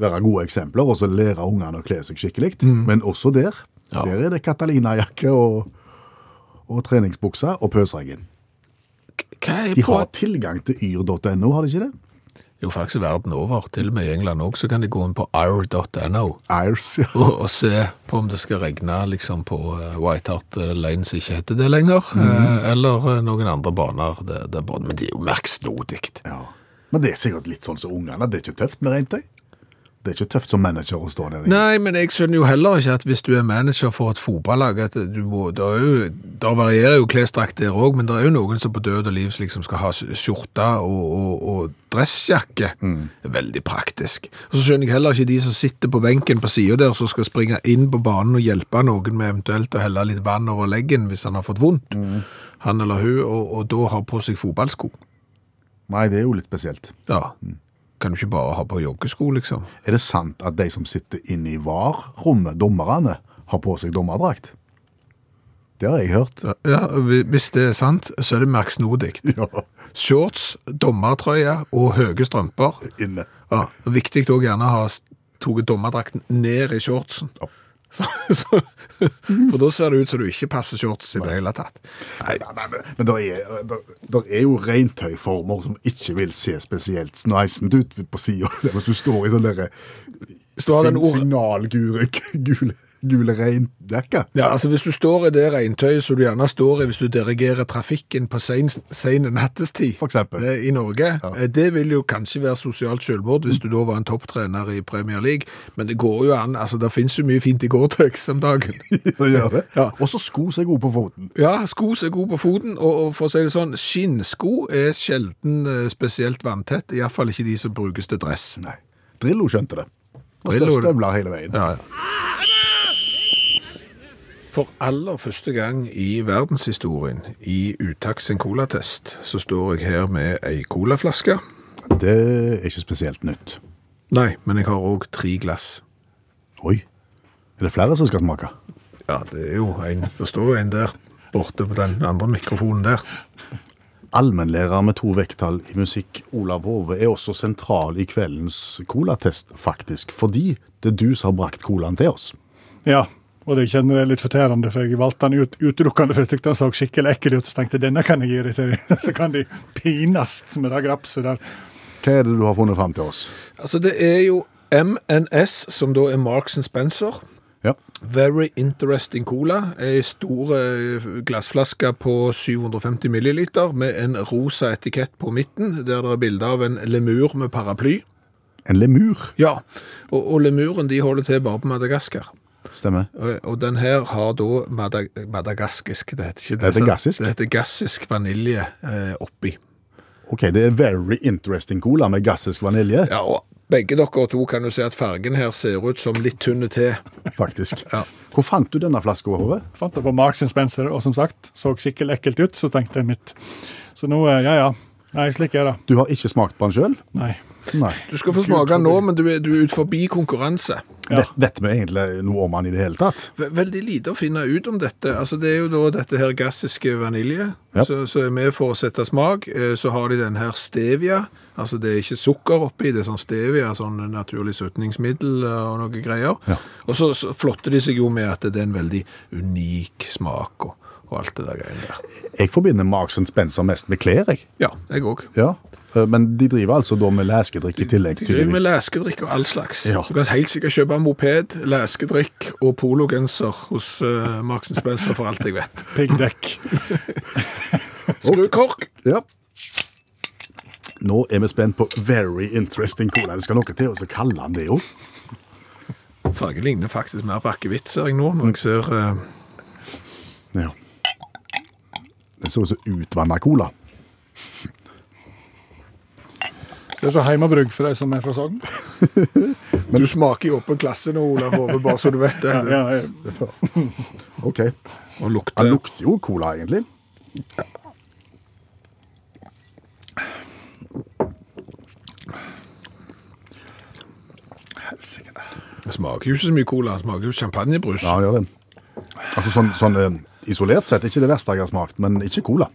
være gode eksempler, og så lære ungene å kle seg skikkelig. Men også der, Ja. der er det Catalina-jakke og, og treningsbukse og pøsregn. Hva er De på har tilgang til yr.no, har de ikke det? Jo, faktisk verden over. Til og med i England òg, så kan de gå inn på ir.no Irs, ja. og, og se på om det skal regne liksom på eh, White Hart Lane, som ikke heter det lenger, eh, eller eh, noen andre baner. Det, det, men det er jo merksnodig. ja. Men det er sikkert litt sånn som ungene. Det er ikke tøft med regntøy. Det er ikke tøft som manager å stå der. Nei, men jeg skjønner jo heller ikke at hvis du er manager for et fotballag, at du må, Da er varierer jo klesdrakt der òg, men det er jo noen som på død og liv liksom skal ha skjorte og, og, og dressjakke. Er veldig praktisk. Og så skjønner jeg heller ikke de som sitter på benken på sida der, som skal springe inn på banen og hjelpe noen med eventuelt å helle litt vann over leggen hvis han har fått vondt, han eller hun, og, og da har på seg fotballsko. Nei, det er jo litt spesielt. Ja. Kan du ikke bare ha på joggesko, liksom? Er det sant at de som sitter inne i VAR-rommet, dommerne, har på seg dommerdrakt? Det har jeg hørt. Ja, hvis det er sant, så er det merksnodig. Ja. Shorts, dommertrøye og høye strømper. Inne. Ja, viktig å gjerne ha tatt dommerdrakten ned i shortsen. Så, så, for da ser det ut som du ikke passer shorts i det hele tatt. Nei, nei, nei, men- det er, der, der er jo regntøyformer som ikke vil se spesielt sneisent ut på sida. Hvis du står i sånn derre or- signalgule gule, gule. Ja, altså Hvis du står i det regntøyet som du gjerne står i hvis du dirigerer trafikken på sen, sen nattestid For eksempel. eh, i Norge, ja. det vil jo kanskje være sosialt selvmord hvis du da var en topptrener i Premier League, men det går jo an. altså Det finnes jo mye fint i Gore-Tex om dagen. Det gjør det. Ja. Og så sko som er gode på foten. Ja, sko som er gode på foten, og, og for å si det sånn, skinnsko er sjelden eh, spesielt vanntett, iallfall ikke de som brukes til dress. Nei. Drillo skjønte det. Og støvler hele veien. Ja, ja. For aller første gang i verdenshistorien, i Utaks sin colatest, så står jeg her med ei colaflaske. Det er ikke spesielt nytt. Nei, men jeg har òg tre glass. Oi. Er det flere som skal smake? Ja, det er jo en, det står jo en der borte på den andre mikrofonen der. Allmennlærer med to vekttall i musikk, Olav Hove, er også sentral i kveldens colatest, faktisk. Fordi det er du som har brakt colaen til oss. Ja, og det kjenner jeg litt fortærende, for jeg valgte den ut, utelukkende for jeg syntes den så skikkelig ekkel ut. Så tenkte jeg denne kan jeg til, så kan de pines med det grapset der. Hva er det du har funnet fram til oss? Altså, det er jo MNS, som da er Marks Spencer. Ja. Very Interesting Cola. Ei stor eh, glassflaske på 750 milliliter med en rosa etikett på midten, der det er bilde av en lemur med paraply. En lemur, Ja, og, og lemuren de holder til bare på Madagaskar. Stemmer. Og, og den her har da madag madagaskisk, det heter ikke Det heter så- gassisk? Det heter gassisk vanilje eh, oppi. Ok, det er very interesting cola med gassisk vanilje, Ja, og begge dere to kan jo se at fargen her ser ut som litt tynne te. faktisk. Ja. Hvor fant du denne flaska, Hove? Fant det på Marks Spencer, og som sagt, så skikkelig ekkelt ut, så tenkte jeg mitt. Så nå, eh, ja ja. Nei, slik er det. Du har ikke smakt på den sjøl? Nei. Nei. Du skal få smake den nå, men du er, du er ut forbi konkurranse. Ja. Vet, vet vi egentlig noe om den i det hele tatt? Ve- Veldig lite å finne ut om dette. Altså, det er jo da dette her gassiske vanilje Ja. som er med for å sette smak. Eh, Så har de den her stevia. Altså, det er ikke sukker oppi, det er sånn stevia, sånn naturlig søtningsmiddel eh, og noe greier. Ja. Og så, så flotter de seg jo med at det er en veldig unik smak og, og alt det der greiene der. Jeg forbinder Marks Spencer mest med klær, jeg. Ja, jeg òg. Ja. Eh, Men de driver altså da med leskedrikk i tillegg. De driver med leskedrikk og all slags. Ja. Du kan helt sikkert kjøpe moped, leskedrikk og pologenser hos uh, Marks Spencer for alt jeg vet. Piggdekk. Skrukork. Ja. Nå er vi spent på very interesting cola. Det skal noe til å kalle han det jo. Fargen ligner faktisk mer på akevitt, ser jeg nå, når jeg ser uh... Ja. Det ser ut som utvanna cola. Det er så heimebrygg for de som er fra Sogn. Du smaker jo åpen klasse nå, Olav Hove, bare så du vet det. Ja, jeg, Ok. Han lukter lukter jo cola, egentlig. helsike. Det smaker jo ikke så mye cola, det smaker jo champagnebrus. Ja, gjør det. Altså sånn, sånn eh, isolert sett, ikke det verste jeg har smakt, men ikke cola.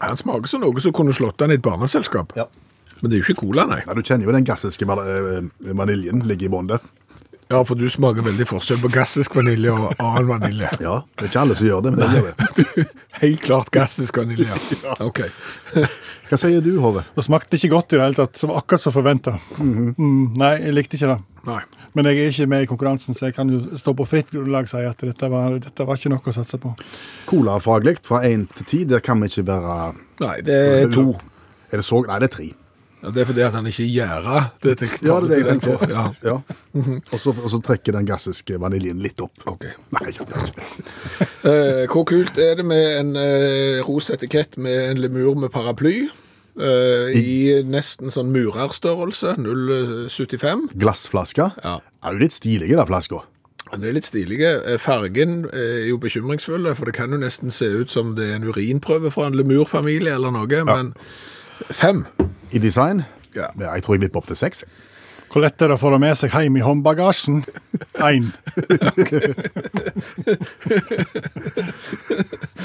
Han smaker som noe som kunne slått an i et barneselskap. Ja. Men det er jo ikke cola, nei. Ja, du kjenner jo den gassiske eh, vaniljen ligger i bunnen der. Ja, for du smaker veldig forskjell på gassisk vanilje og annen vanilje. Ja, det er ikke alle som gjør det, men det gjør det. Helt klart gassisk vanilje. ja. Ok. Hva sier du, Hove? Det smakte ikke godt i det hele tatt. Det var akkurat som forventa. mm, nei, jeg likte ikke det. Nei. Men jeg er ikke med i konkurransen, så jeg kan jo stå på fritt grunnlag og si at dette var, dette var ikke noe å satse på. Colafaglig fra én til ti, der kan vi ikke være Nei, det er to. Er det så? Nei, det er tre. Ja, det er fordi at han ikke gjærer det til Ja, det er det jeg tenker. Ja. Ja. og, så, og så trekker den gassiske vaniljen litt opp. Ok. Nei, ja, det. Eh, hvor kult er det med en eh, rosa etikett med en lemur med paraply? Eh, I nesten sånn murerstørrelse, 0,75. Glassflaske. Ja. Er jo litt stilig, den flaska. Den er litt stilige. Eh, Fargen er jo bekymringsfull, for det kan jo nesten se ut som det er en urinprøve fra en lemurfamilie eller noe, men fem. I design. Ja. Ja, jeg tror jeg vipper opp til seks. Hvor lett er det å få det med seg hjem i håndbagasjen? Én.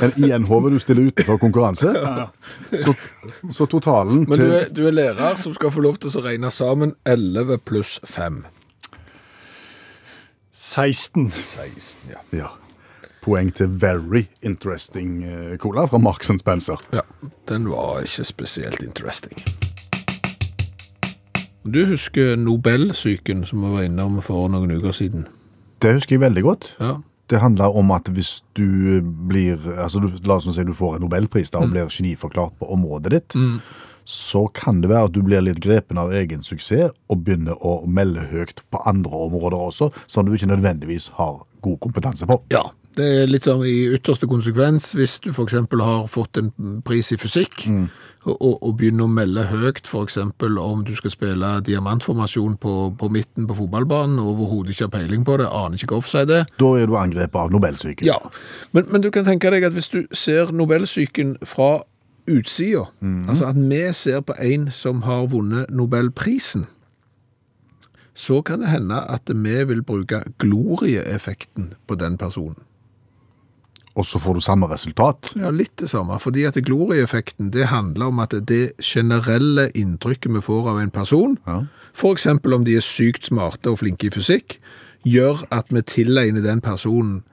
Men igjen, Hove, du stiller utenfor konkurranse. Ja. Så, så totalen Men du til er, du er lærer som skal få lov til å regne sammen 11 pluss 5. 16. 16, ja. ja. Poeng til very interesting eh, cola fra Marks Spencer. Ja, den var ikke spesielt interesting. Du husker Nobelsyken som vi var innom for noen uker siden? Det husker jeg veldig godt. Ja. Det handler om at hvis du blir altså du, La oss si du får en nobelpris da, og blir geniforklart på området ditt, så kan det være at du blir litt grepen av egen suksess og begynner å melde høyt på andre områder også, som du ikke nødvendigvis har god kompetanse på. Ja, det er litt sånn i ytterste konsekvens, hvis du eksempel har fått en pris i fysikk, og, og, og begynner å melde høyt eksempel om du skal spille diamantformasjon på, på midten på fotballbanen, og overhodet ikke har peiling på det, aner ikke hva offside er, Da er du angrepet av nobelsyken. Ja, men, men du kan tenke deg at hvis du ser Nobelsyken fra utsida, altså at vi ser på en som har vunnet Nobelprisen, så kan det hende at vi vil bruke glorieeffekten på den personen. Og så får du samme resultat. Ja, litt det samme, fordi at glorieeffekten det handler om at det generelle inntrykket vi får av en person, Ja. eksempel om de er sykt smarte og flinke i fysikk, gjør at vi tilegner den personen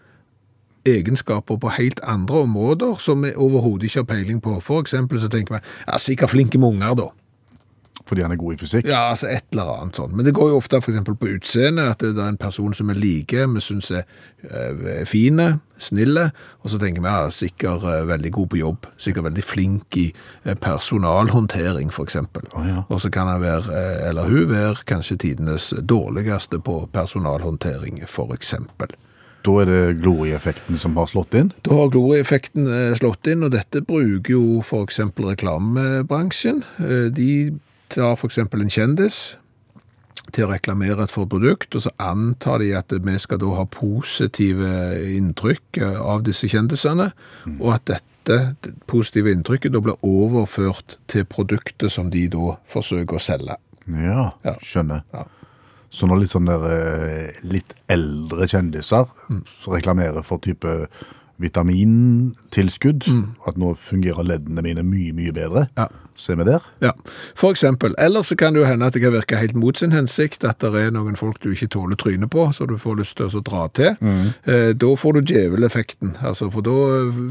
egenskaper på helt andre områder som vi overhodet ikke har peiling på. For eksempel så tenker vi, ja, sikkert flinke med unger da. Fordi han er god i fysikk. Ja, altså et eller annet sånt. Men det går jo ofte eksempel på utseende, at det er en person som er like, vi synes er er fine, snille, og så tenker vi, ja, sikkert eh, veldig god på jobb, sikkert veldig flink i eh, personalhåndtering, for eksempel. Ja. Og så kan han være, eh, eller hun være, kanskje tidenes dårligste på personalhåndtering, eksempel. Da er det glorieffekten som har slått inn. Da har glorieeffekten eh, slått inn, og dette bruker jo eksempel reklamebransjen. Eh, De tar eksempel en kjendis til å reklamere for et produkt, og så antar de at vi skal da ha positive inntrykk eh, av disse kjendisene, og at dette det positive inntrykket da blir overført til produktet som de da forsøker å selge. Ja, Ja. skjønner. Ja. Så når litt sånn der eh, litt eldre kjendiser mm. reklamerer for type vitamintilskudd, at nå fungerer leddene mine mye, mye bedre, Ja. er vi der. Ja, for eksempel. Eller så kan det jo hende at det kan virke helt mot sin hensikt, at det er noen folk du ikke tåler trynet på, så du får lyst til å dra til. Eh, da får du djeveleffekten, altså, for da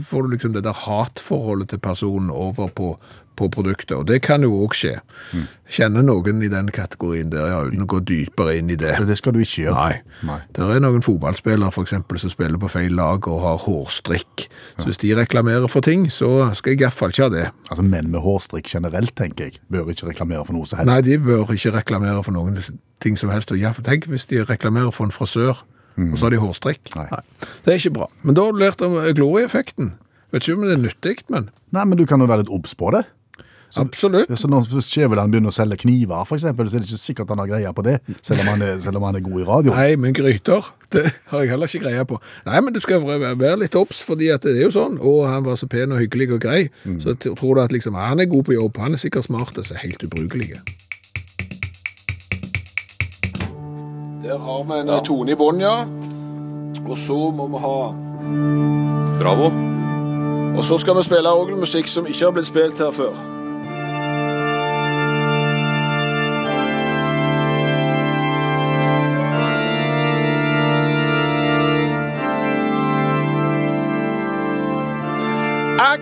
får du liksom det der hatforholdet til personen over på, på produktet, og det kan jo også skje. Kjenner noen i den kategorien der, ja, uten å gå dypere inn i det. Det skal du ikke gjøre. Nei. Nei. Det er noen fotballspillere for eksempel som spiller på feil lag og har hårstrikk. Så hvis de reklamerer for ting, så skal jeg i hvert fall ikke ha det. Altså menn med hårstrikk generelt, tenker jeg, bør ikke reklamere for noe som helst. Nei, de bør ikke reklamere for noen ting som helst. Og Ja, tenk hvis de reklamerer for en frisør, og så har de hårstrikk. Nei. Det er ikke bra. Men da har du lært om glorieeffekten. Vet ikke om det er nyttig, men Nei, men du kan jo være litt obs på det. Absolutt. Så når Skjæveland begynner å selge kniver, for eksempel, så er det ikke sikkert han har greie på det, selv om han er, selv om han er god i radio. Nei, men gryter, det har jeg heller ikke greie på. Nei, men du skal være litt obs, fordi at det er jo sånn. Og han var så pen og hyggelig og grei. Så tror du at liksom, han er god på jobb, han er sikkert smart, så er helt ubrukelige. Der har vi en tone i bånn, ja. Og så må vi ha Bravo. Og så skal vi spille orgelmusikk som ikke har blitt spilt her før.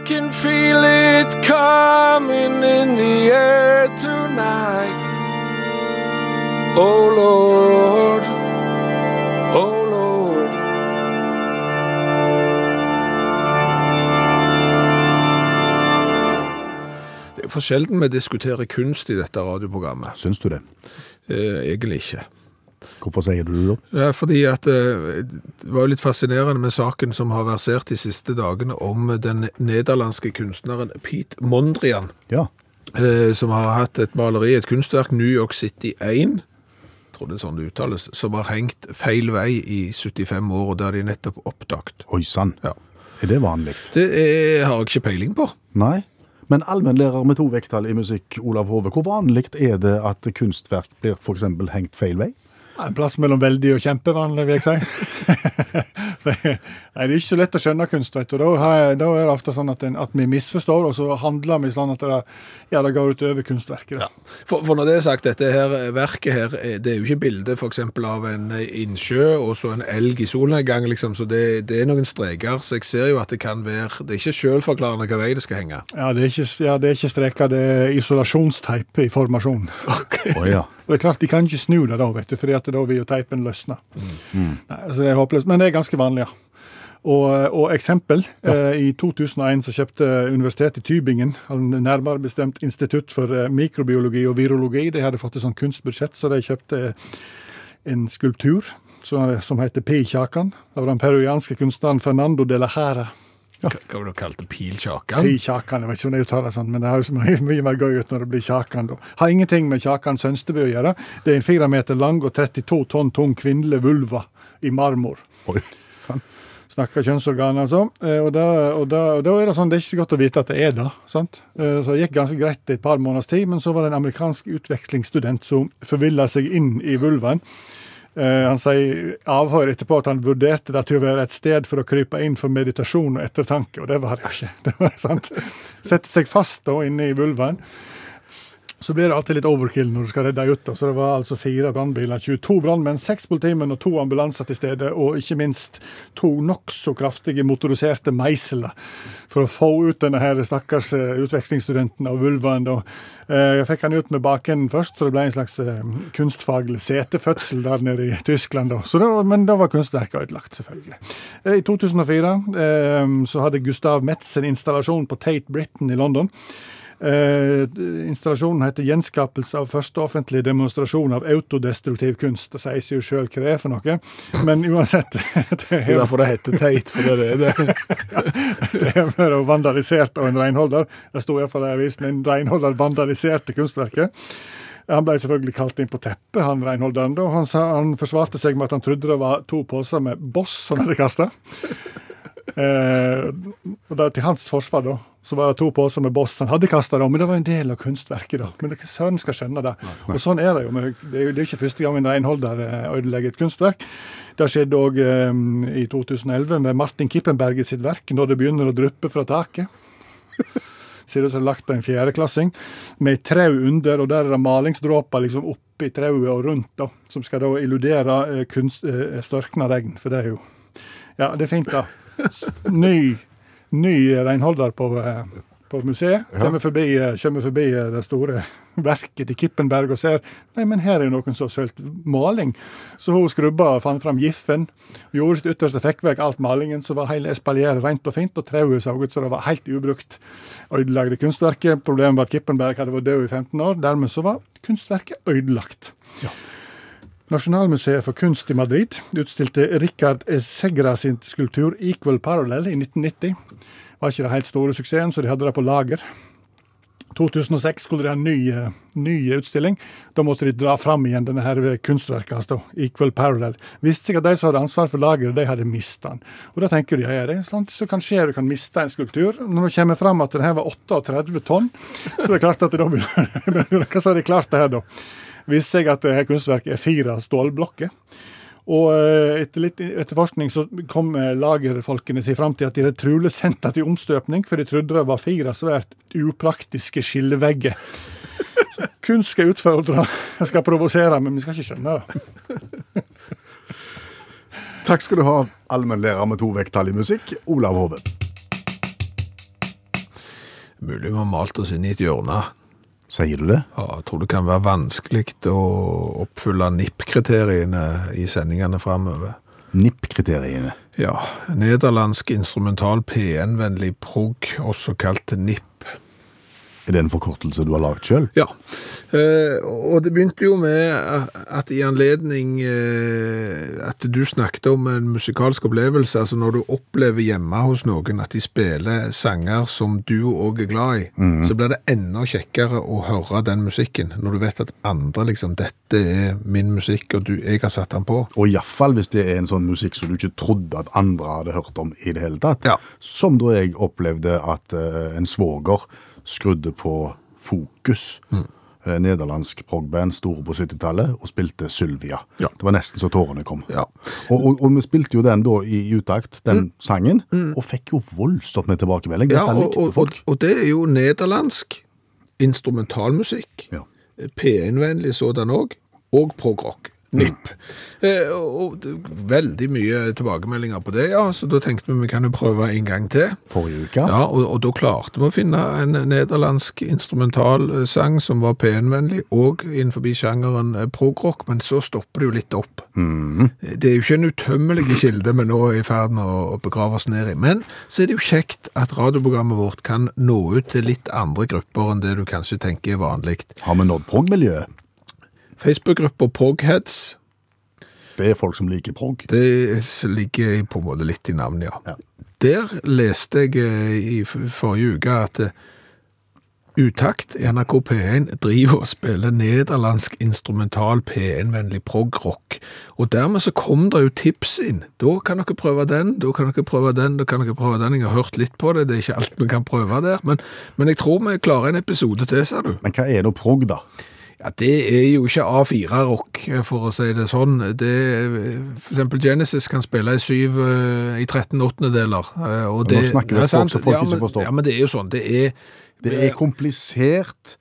Can feel it coming in the air tonight. Oh Lord, oh Lord. Det er for sjelden vi diskuterer kunst i dette radioprogrammet. Syns du det? Eh, egentlig ikke. Hvorfor sier du det da? Ja, fordi at eh, det var jo litt fascinerende med saken som har versert de siste dagene om den nederlandske kunstneren Pete Mondrian, Ja. eh, som har hatt et maleri, et kunstverk, New York City 1, jeg tror det er sånn det uttales, som har hengt feil vei i 75 år, og det har de nettopp oppdaget. Oi sann. Ja. Er det vanlig? Det er, har jeg ikke peiling på. Nei. Men allmennlærer med to vekttall i musikk, Olav Hove, hvor vanlig er det at kunstverk blir f.eks. hengt feil vei? En plass mellom veldig og kjempevanlig, vil jeg si. Nei, det er ikke så lett å skjønne kunst, vet du. Da, da er det ofte sånn at, en, at vi misforstår, og så handler vi sånn at det, ja, det går utover kunstverket. Ja. For, for når det er sagt, dette her verket her, eh, det er jo ikke bilde eksempel av en eh, innsjø og så en elg i solnedgang, liksom, så det, det er noen streker, så jeg ser jo at det kan være, det er ikke selvforklarende hva vei det skal henge. Ja, det er ikke, ja, det er ikke streker, det er isolasjonsteip i formasjon. Å ja. Og det er klart, De kan ikke snu det da, vet du, fordi at da vil jo teipen løsne. Nei, altså det er håpløst, Men det er ganske vanlig, ja. Og, og eksempel. Eh, I 2001 så kjøpte Universitetet i Tybingen, nærmere bestemt Institutt for eh, mikrobiologi og virologi, de hadde fått et sånt kunstbudsjett, så de kjøpte en skulptur som, som heter P. Kjakan, av den peruanske kunstneren Fernando de la Jara. Hva hva var det kalt det? Pilkjakan? Pilkjakan, jeg vet ikke om det uttaler sånn, men det høres mye, mye mer gøy ut når det blir Kjakan. da. Har ingenting med Kjakan Sønstebø å gjøre. Det er en fire meter lang og 32 tonn tung kvinnelig vulva i marmor. Oi sann. snakker kjønnsorganer og sånn. Eh, Og, da, og, da, og da er det sånn, det er ikke så godt å vite at det er det. sant? Eh, Så det gikk ganske greit i et par måneders tid, men så var det en amerikansk utvekslingsstudent som forvilla seg inn i vulvaen. Eh, Han sier avhør etterpå at han vurderte det til å være et sted for å krype inn for meditasjon og ettertanke, og det var det jo ikke. Det var sant. Sette seg fast da inne i vulvaen. Så blir det alltid litt overkill når du skal redde ut. da. Så det var altså fire brannbiler, 22 brannmenn, seks politimenn og to ambulanser til stede, og ikke minst to nokså kraftige motoriserte meisler for å få ut denne her stakkars eh, utvekslingsstudenten av vulvaen. da. Eh, Jeg fikk han ut med bakenden først, så det ble en slags eh, kunstfaglig setefødsel der nede i Tyskland. det var, men da var kunstverket ødelagt, selvfølgelig. I 2004 eh, så hadde Gustav Metz en installasjon på Tate Britain i London. Eh, installasjonen heter 'Gjenskapelse av første offentlige demonstrasjon av autodestruktiv kunst'. Det sier seg jo sjøl hva det er for noe, men uansett Det Det er derfor det heter teit, for det er det. det er bare vandalisert av en renholder. Det sto iallfall i avisen en renholder vandaliserte kunstverket. Han ble selvfølgelig kalt inn på teppet, han renholderen. da. Han, sa, han forsvarte seg med at han trodde det var to poser med Boss han hadde kasta. Eh, og da, til hans forsvar da, så var det to poser med Boss han hadde kasta, men det var en del av kunstverket. da. Men det- søren skal skjønne det. Og sånn er det jo. med- Det er jo det er ikke første gang en renholder eh, ødelegger et kunstverk. Det skjedde òg um, i 2011 med Martin Kippenberg i sitt verk, 'Når det begynner å dryppe fra taket'. Ser ut som det lagt av en fjerdeklassing, med ei trau under, og der er det malingsdråper liksom oppi trauet og rundt, da, som skal da illudere eh, kunst, eh, størkna regn, for det er jo Ja, det er fint, da. Ny, ny renholder på, på museet. Kommer forbi, kommer forbi eh, det store verket til Kippenberg og ser Nei, men her er jo noen som har sølt maling. Så hun skrubba og fant fram giffen. Gjorde sitt ytterste, fikk vekk alt malingen, så var hele espalieret rent og fint, og trauet så ut som det var helt ubrukt. Ødelagte kunstverket. Problemet var at Kippenberg hadde vært død i 15 år. Dermed så var kunstverket ødelagt. Nasjonalmuseet for kunst i Madrid utstilte Richard Segra sin skulptur 'Equal Parallel' i 1990. Var ikke det helt store suksessen, så de hadde det på lager. 2006 skulle de ha en ny, eh, ny utstilling. Da måtte de dra fram igjen denne her kunstverket hans, 'Equal Parallel'. Visste seg at de som hadde ansvar for lageret, de hadde mista den. Og da tenker de ja, det er sånt som kan skje, du kan miste en skulptur. Når det kommer fram at det her var 38 tonn, så det er klart at da begynner Hva sa de klart det her, da? Viste seg at dette kunstverket er fire stålblokker. Og eh, etter litt etterforskning så kom eh, lagerfolkene til fram til at de hadde trolig sendt det til omstøpning, for de trodde det var fire svært upraktiske skillevegger. Kunst skal utfordre, jeg skal provosere, men vi skal ikke skjønne det. Takk skal du ha, allmennlærer med to vekttall i musikk, Olav Hove. Mulig vi har malt oss inn i et hjørne. Sier du det? Ja, jeg tror det kan være vanskelig å oppfylle NIP-kriteriene i sendingene framover. NIP-kriteriene. Ja, nederlandsk instrumental P1-vennlig prog, også kalt NIP. Er det en forkortelse du har lagd sjøl? Ja, eh, og det begynte jo med at i anledning eh, at du snakket om en musikalsk opplevelse, altså når du opplever hjemme hos noen at de spiller sanger som du òg er glad i, så blir det enda kjekkere å høre den musikken, når du vet at andre liksom, dette er min musikk, og du, jeg har satt den på. Og iallfall hvis det er en sånn musikk som du ikke trodde at andre hadde hørt om i det hele tatt. Ja. Som da jeg opplevde at eh, en svoger skrudde på Fokus. Mm. Nederlandsk progband, store på 70-tallet, og spilte Sylvia. Ja. Det var nesten så tårene kom. Ja. Og, og, og vi spilte jo den da i utakt, den sangen, og fikk jo voldsomt med tilbakemelding. Ja, og, likte folk. og det er jo nederlandsk instrumentalmusikk. Ja. P1-vennlig sådan òg, og progrock. NIP. Eh, og veldig mye tilbakemeldinger på det, ja, så da tenkte vi vi kan jo prøve en gang til. Forrige uke. Ja, og, og da klarte vi å finne en nederlandsk instrumentalsang som var P1-vennlig, og innenfor sjangeren eh, progrock, men så stopper det jo litt opp. Det er jo ikke en utømmelig kilde vi nå er i ferd med å begrave oss ned i. Men så er det jo kjekt at radioprogrammet vårt kan nå ut til litt andre grupper enn det du kanskje tenker er vanlig. Har vi nådd prog-miljøet? Facebook-grupper Progheads, Det er folk som liker prog. det ligger på en måte litt i navnet, ja. Ja. Der leste jeg eh, i forrige uke at eh, Utakt i NRK P1 driver og spiller nederlandsk instrumental P1-vennlig prog-rock. Og dermed så kom det jo tips inn. Da kan dere prøve den, da kan dere prøve den, da kan dere prøve den. Jeg har hørt litt på det, det er ikke alt vi kan prøve der. Men, men jeg tror vi klarer en episode til, sa du. Men hva er da prog, da? Ja, Det er jo ikke A4-rock, for å si det sånn. Det, for eksempel Genesis kan spille i syv, eh, i 13 åttendedeler. eh, Og Nå snakker vi et språk som folk ja, ikke forstår. Ja, men det er jo sånn. Det er Det er komplisert.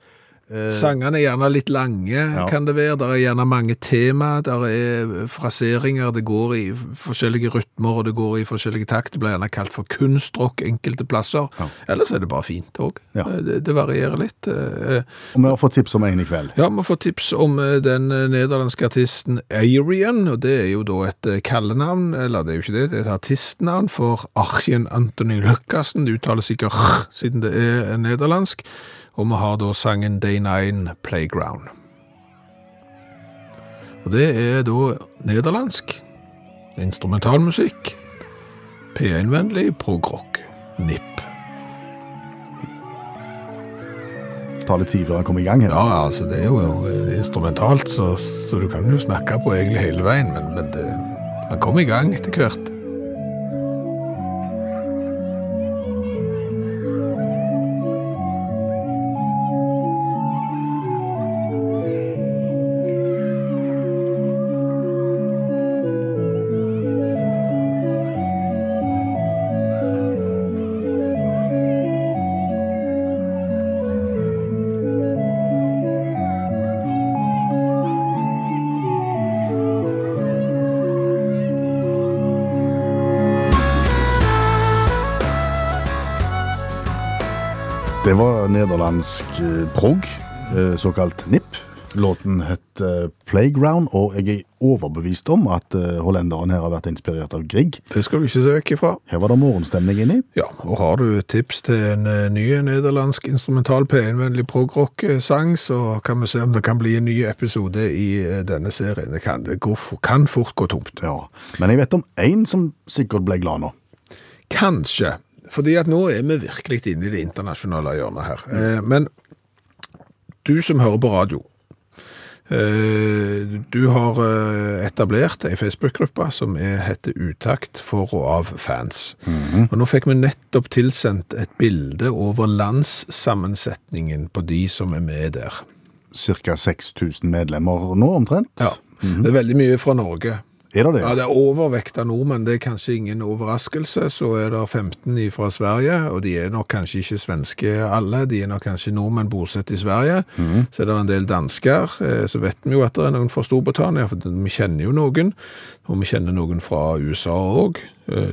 Eh, Sangene er gjerne litt lange, kan det være. Der er gjerne mange tema. der er fraseringer. Det går i forskjellige rytmer, og det går i forskjellige takt. Det blir gjerne kalt for kunstrock enkelte plasser. Ellers er det bare fint òg. Ja. Det, det varierer litt. Eh, Og vi har fått tips om en i kveld. Ja, vi får tips om eh, den eh, nederlandske artisten Arian, og det er jo da et eh, kallenavn, eller det er jo ikke det, det er et artistnavn for Arjen Antony Løkkassen. Det uttales sikkert r, siden det er nederlandsk. Og vi har da sangen Day Nine Playground. Og det er da nederlandsk. Instrumentalmusikk. P1-vennlig progrock. Nipp. NIP. Ta litt tid før han kommer i gang her. Ja, altså det er jo eh, instrumentalt, så, så du kan jo snakke på egentlig hele veien, men, men det, han kom i gang etter hvert. Nederlandsk eh, prog, eh, såkalt NIP. Låten het Playground, og jeg er overbevist om at eh, hollenderen her har vært inspirert av Grieg. Det skal du ikke se vekk ifra. Her var det morgenstemning inni. Ja, og har du tips til en ny nederlandsk instrumental P1-vennlig progrock-sang, så kan vi se om det kan bli en ny episode i denne serien. Det kan, det går, kan fort gå tomt. Ja, Men jeg vet om én som sikkert ble glad nå. Kanskje, fordi at nå er vi virkelig inne i det internasjonale hjørnet her. Eh, Men du som hører på radio, eh, du har eh, etablert ei Facebook-gruppe som er, heter Utakt for og av fans. Og nå fikk vi nettopp tilsendt et bilde over landssammensetningen på de som er med der. Ca. 6000 medlemmer nå, omtrent. Ja, Det er veldig mye fra Norge. Er det det? Ja, det er overvekt av nordmenn, det er kanskje ingen overraskelse. Så er det 15 fra Sverige, og de er nok kanskje ikke svenske alle, de er nok kanskje nordmenn bosatt i Sverige. Så er det en del dansker, eh, så vet vi jo at det er noen fra Storbritannia, for vi kjenner jo noen. Og vi kjenner noen fra USA òg,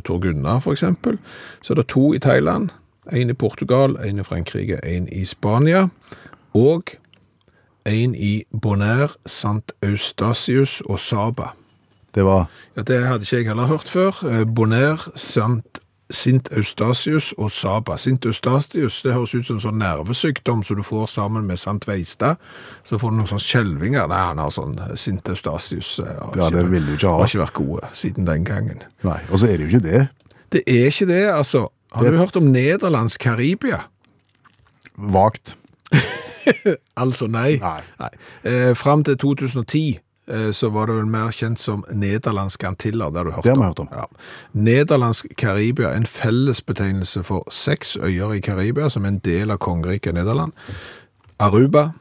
Tor Gunnar eksempel. Så er det to i Thailand, en i Portugal, en i Frankrike, en i Spania. Og en i Bonaire, Sant Eustasius og Saba. Det var Ja, Det hadde ikke jeg heller hørt før. Eh, Bonaire, Sant, Sint Eustasius og Saba. Sint Eustasius det høres ut som en sånn nervesykdom som du får sammen med Sant Veistad. Så får du noen sånne skjelvinger. Nei, han har sånn eh, Sint Eustasius. eh, Ja, det ville vil du ikke ha. Har ikke vært gode siden den gangen. Nei, og så er det jo ikke det. Det er ikke det, altså. Har Det- du hørt om Nederlands Karibia? Vagt. Altså nei. Nei. Eh, Fram til 2010 eh, så var det vel mer kjent som nederlandske Antiller. Det har du hørt Det har vi hørt om. Ja. Nederlandsk Karibia en fellesbetegnelse for seks øyer i Karibia som er en del av kongeriket Nederland. Aruba,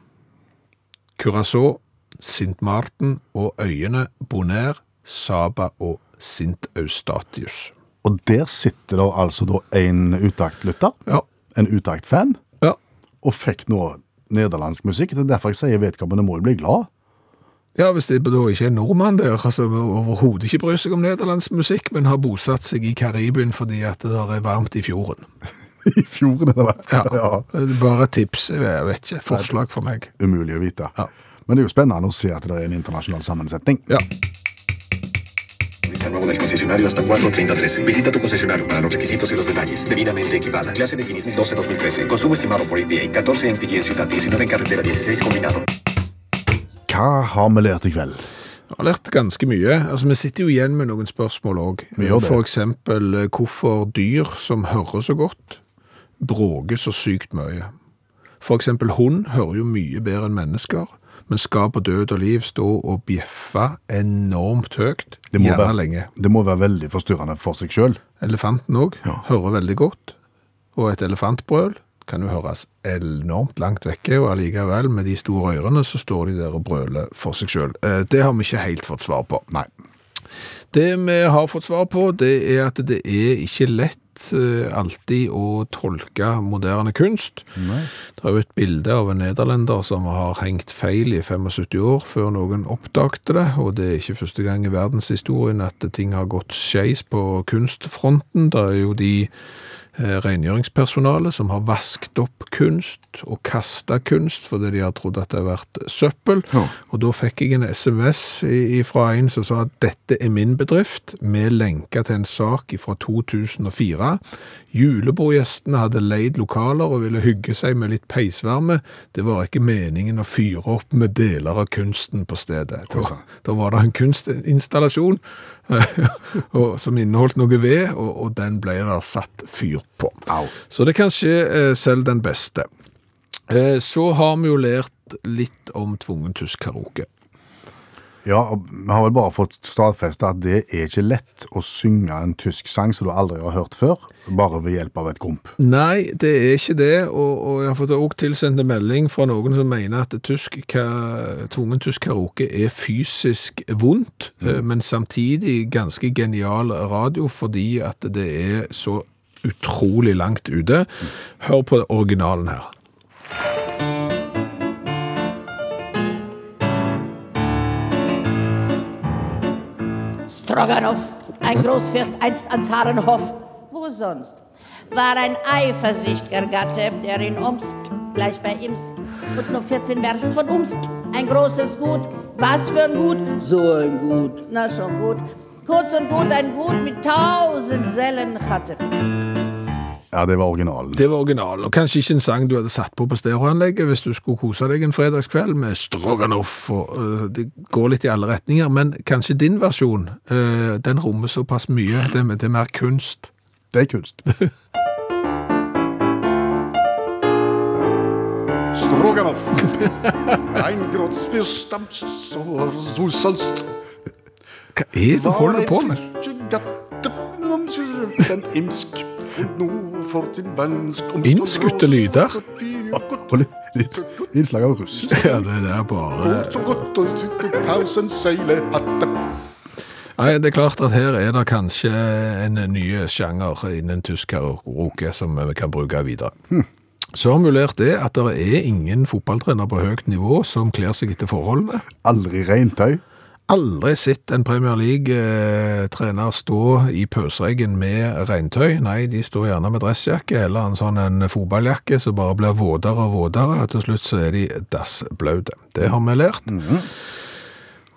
Curaçao, Sint Martin og øyene Bonaire, Saba og Sint Eustatius. Og der sitter det altså da en utaktlytter, Ja. en utaktfan, ja. og fikk nå nederlandsk musikk. Det er derfor jeg sier vedkommende må bli glad. Ja, hvis det da ikke er nordmann der, altså overhodet ikke bryr seg om nederlandsk musikk, men har bosatt seg i Karibien fordi at det er varmt i fjorden. I fjorden, eller hva? Ja, Ja. Bare tips, jeg vet ikke. Forslag for meg. Umulig å vite. Ja. Men det er jo spennende å se at det er en internasjonal sammensetning. Ja. Nuevo del concesionario hasta 4.3013. Visita tu concesionario para los requisitos y los detalles. Debidamente equipada. Clase definida 12-2013. Consumo estimado por EPA. 14 en en ciudad, 19 en carretera, 16 combinado. Hva har vi lært i kveld? Jeg har lært ganske mye. Altså, Vi sitter jo igjen med noen spørsmål òg. Eksempel eh, hvorfor dyr som hører så godt, bråker så sykt mye. Eksempel hund hører jo mye bedre enn mennesker, men skal på død og liv stå og bjeffe enormt høyt, gjerne være, lenge. det må være veldig forstyrrende for seg sjøl. Elefanten òg hører veldig godt, og et elefantbrøl kan jo høres enormt langt vekke, og allikevel, med de store ørene, så står de der og brøler for seg sjøl. Det har vi ikke helt fått svar på. Nei. Det vi har fått svar på, det er at det er ikke lett eh, alltid å tolke moderne kunst. Det er jo et bilde av en nederlender som har hengt feil i 75 år før noen oppdagte det, og det er ikke første gang i verdenshistorien at ting har gått skeis på kunstfronten. Det er jo de eh, rengjøringspersonalet som har vasket opp kunst og kasta kunst fordi de har trodd at det har vært søppel. Og da fikk jeg en SMS fra en som sa at dette er min bedrift, med lenke til en sak fra 2004. Julebordgjestene hadde leid lokaler og ville hygge seg med litt peisvarme. Det var ikke meningen å fyre opp med deler av kunsten på stedet. Da, da var det en kunstinstallasjon og, som inneholdt noe ved, og, og den ble der satt fyr på. Så det kan skje eh, selv den beste. Eh, så har vi jo lært litt om tvungen tysk karaoke. Ja, og vi har vel bare fått stadfesta at det er ikke lett å synge en tysk sang som du aldri har hørt før, bare ved hjelp av et komp. Nei, det er ikke det, og, og jeg har fått også tilsendt en melding fra noen som mener at tysk, ka, tvungen tysk karaoke er fysisk vondt, mm. men samtidig ganske genial radio, fordi at det er så utrolig langt ute. Hør på originalen her. Stroganoff, ein Großfürst einst an Zarenhof, wo sonst, war ein eifersüchtiger Gatte, der in Omsk, gleich bei Imsk, und nur 14 Werst von Umsk, ein großes Gut. Was für ein Gut? So ein Gut, na schon gut. Kurz und gut, ein Gut mit tausend Sellen hatte. Ja, det var originalen. Det var originalen, og kanskje ikke en sang du hadde satt på på stereoanlegget hvis du skulle kose deg en fredagskveld med stroganoff, og uh, det går litt i alle retninger, men kanskje din versjon, uh, den rommer såpass mye, det, det er mer kunst. Det er kunst. Stroganoff. Hva er det du holder på med? Den Imsk und nur fort in Vansk. Innskutte lyder. Og litt, innslag av russisk. Ja, det er bare... Nei, det er klart at her er det kanskje en ny sjanger innen tysk karaoke som vi kan bruke videre. Så har vi lært det at det er ingen fotballtrener på høyt nivå som kler seg etter forholdene. Aldri regntøy. Aldri sett en Premier League-trener stå i pøsregn med regntøy. Nei, de står gjerne med dressjakke eller en sånn en fotballjakke som bare blir våtere og våtere, og til slutt så er de dassblaute. Det har vi lært.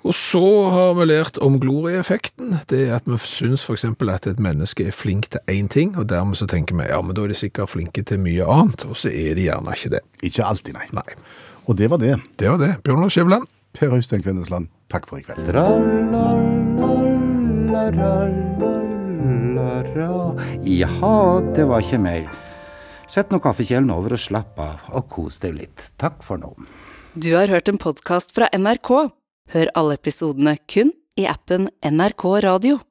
Og så har vi lært om glorieffekten. Det er at vi syns eksempel at et menneske er flink til én ting, og dermed så tenker vi ja, men da er de sikkert flinke til mye annet, og så er de gjerne ikke det. Ikke alltid, nei. Nei. Og det var det. Det var det. Bjørnar Skjæveland. Per Austein Kvindesland, takk for i kveld. Jaha, det var ikke mer. Sett nå kaffekjelen over og slapp av, og kos deg litt. Takk for nå. Du har hørt en podkast fra NRK. Hør alle episodene kun i appen NRK Radio.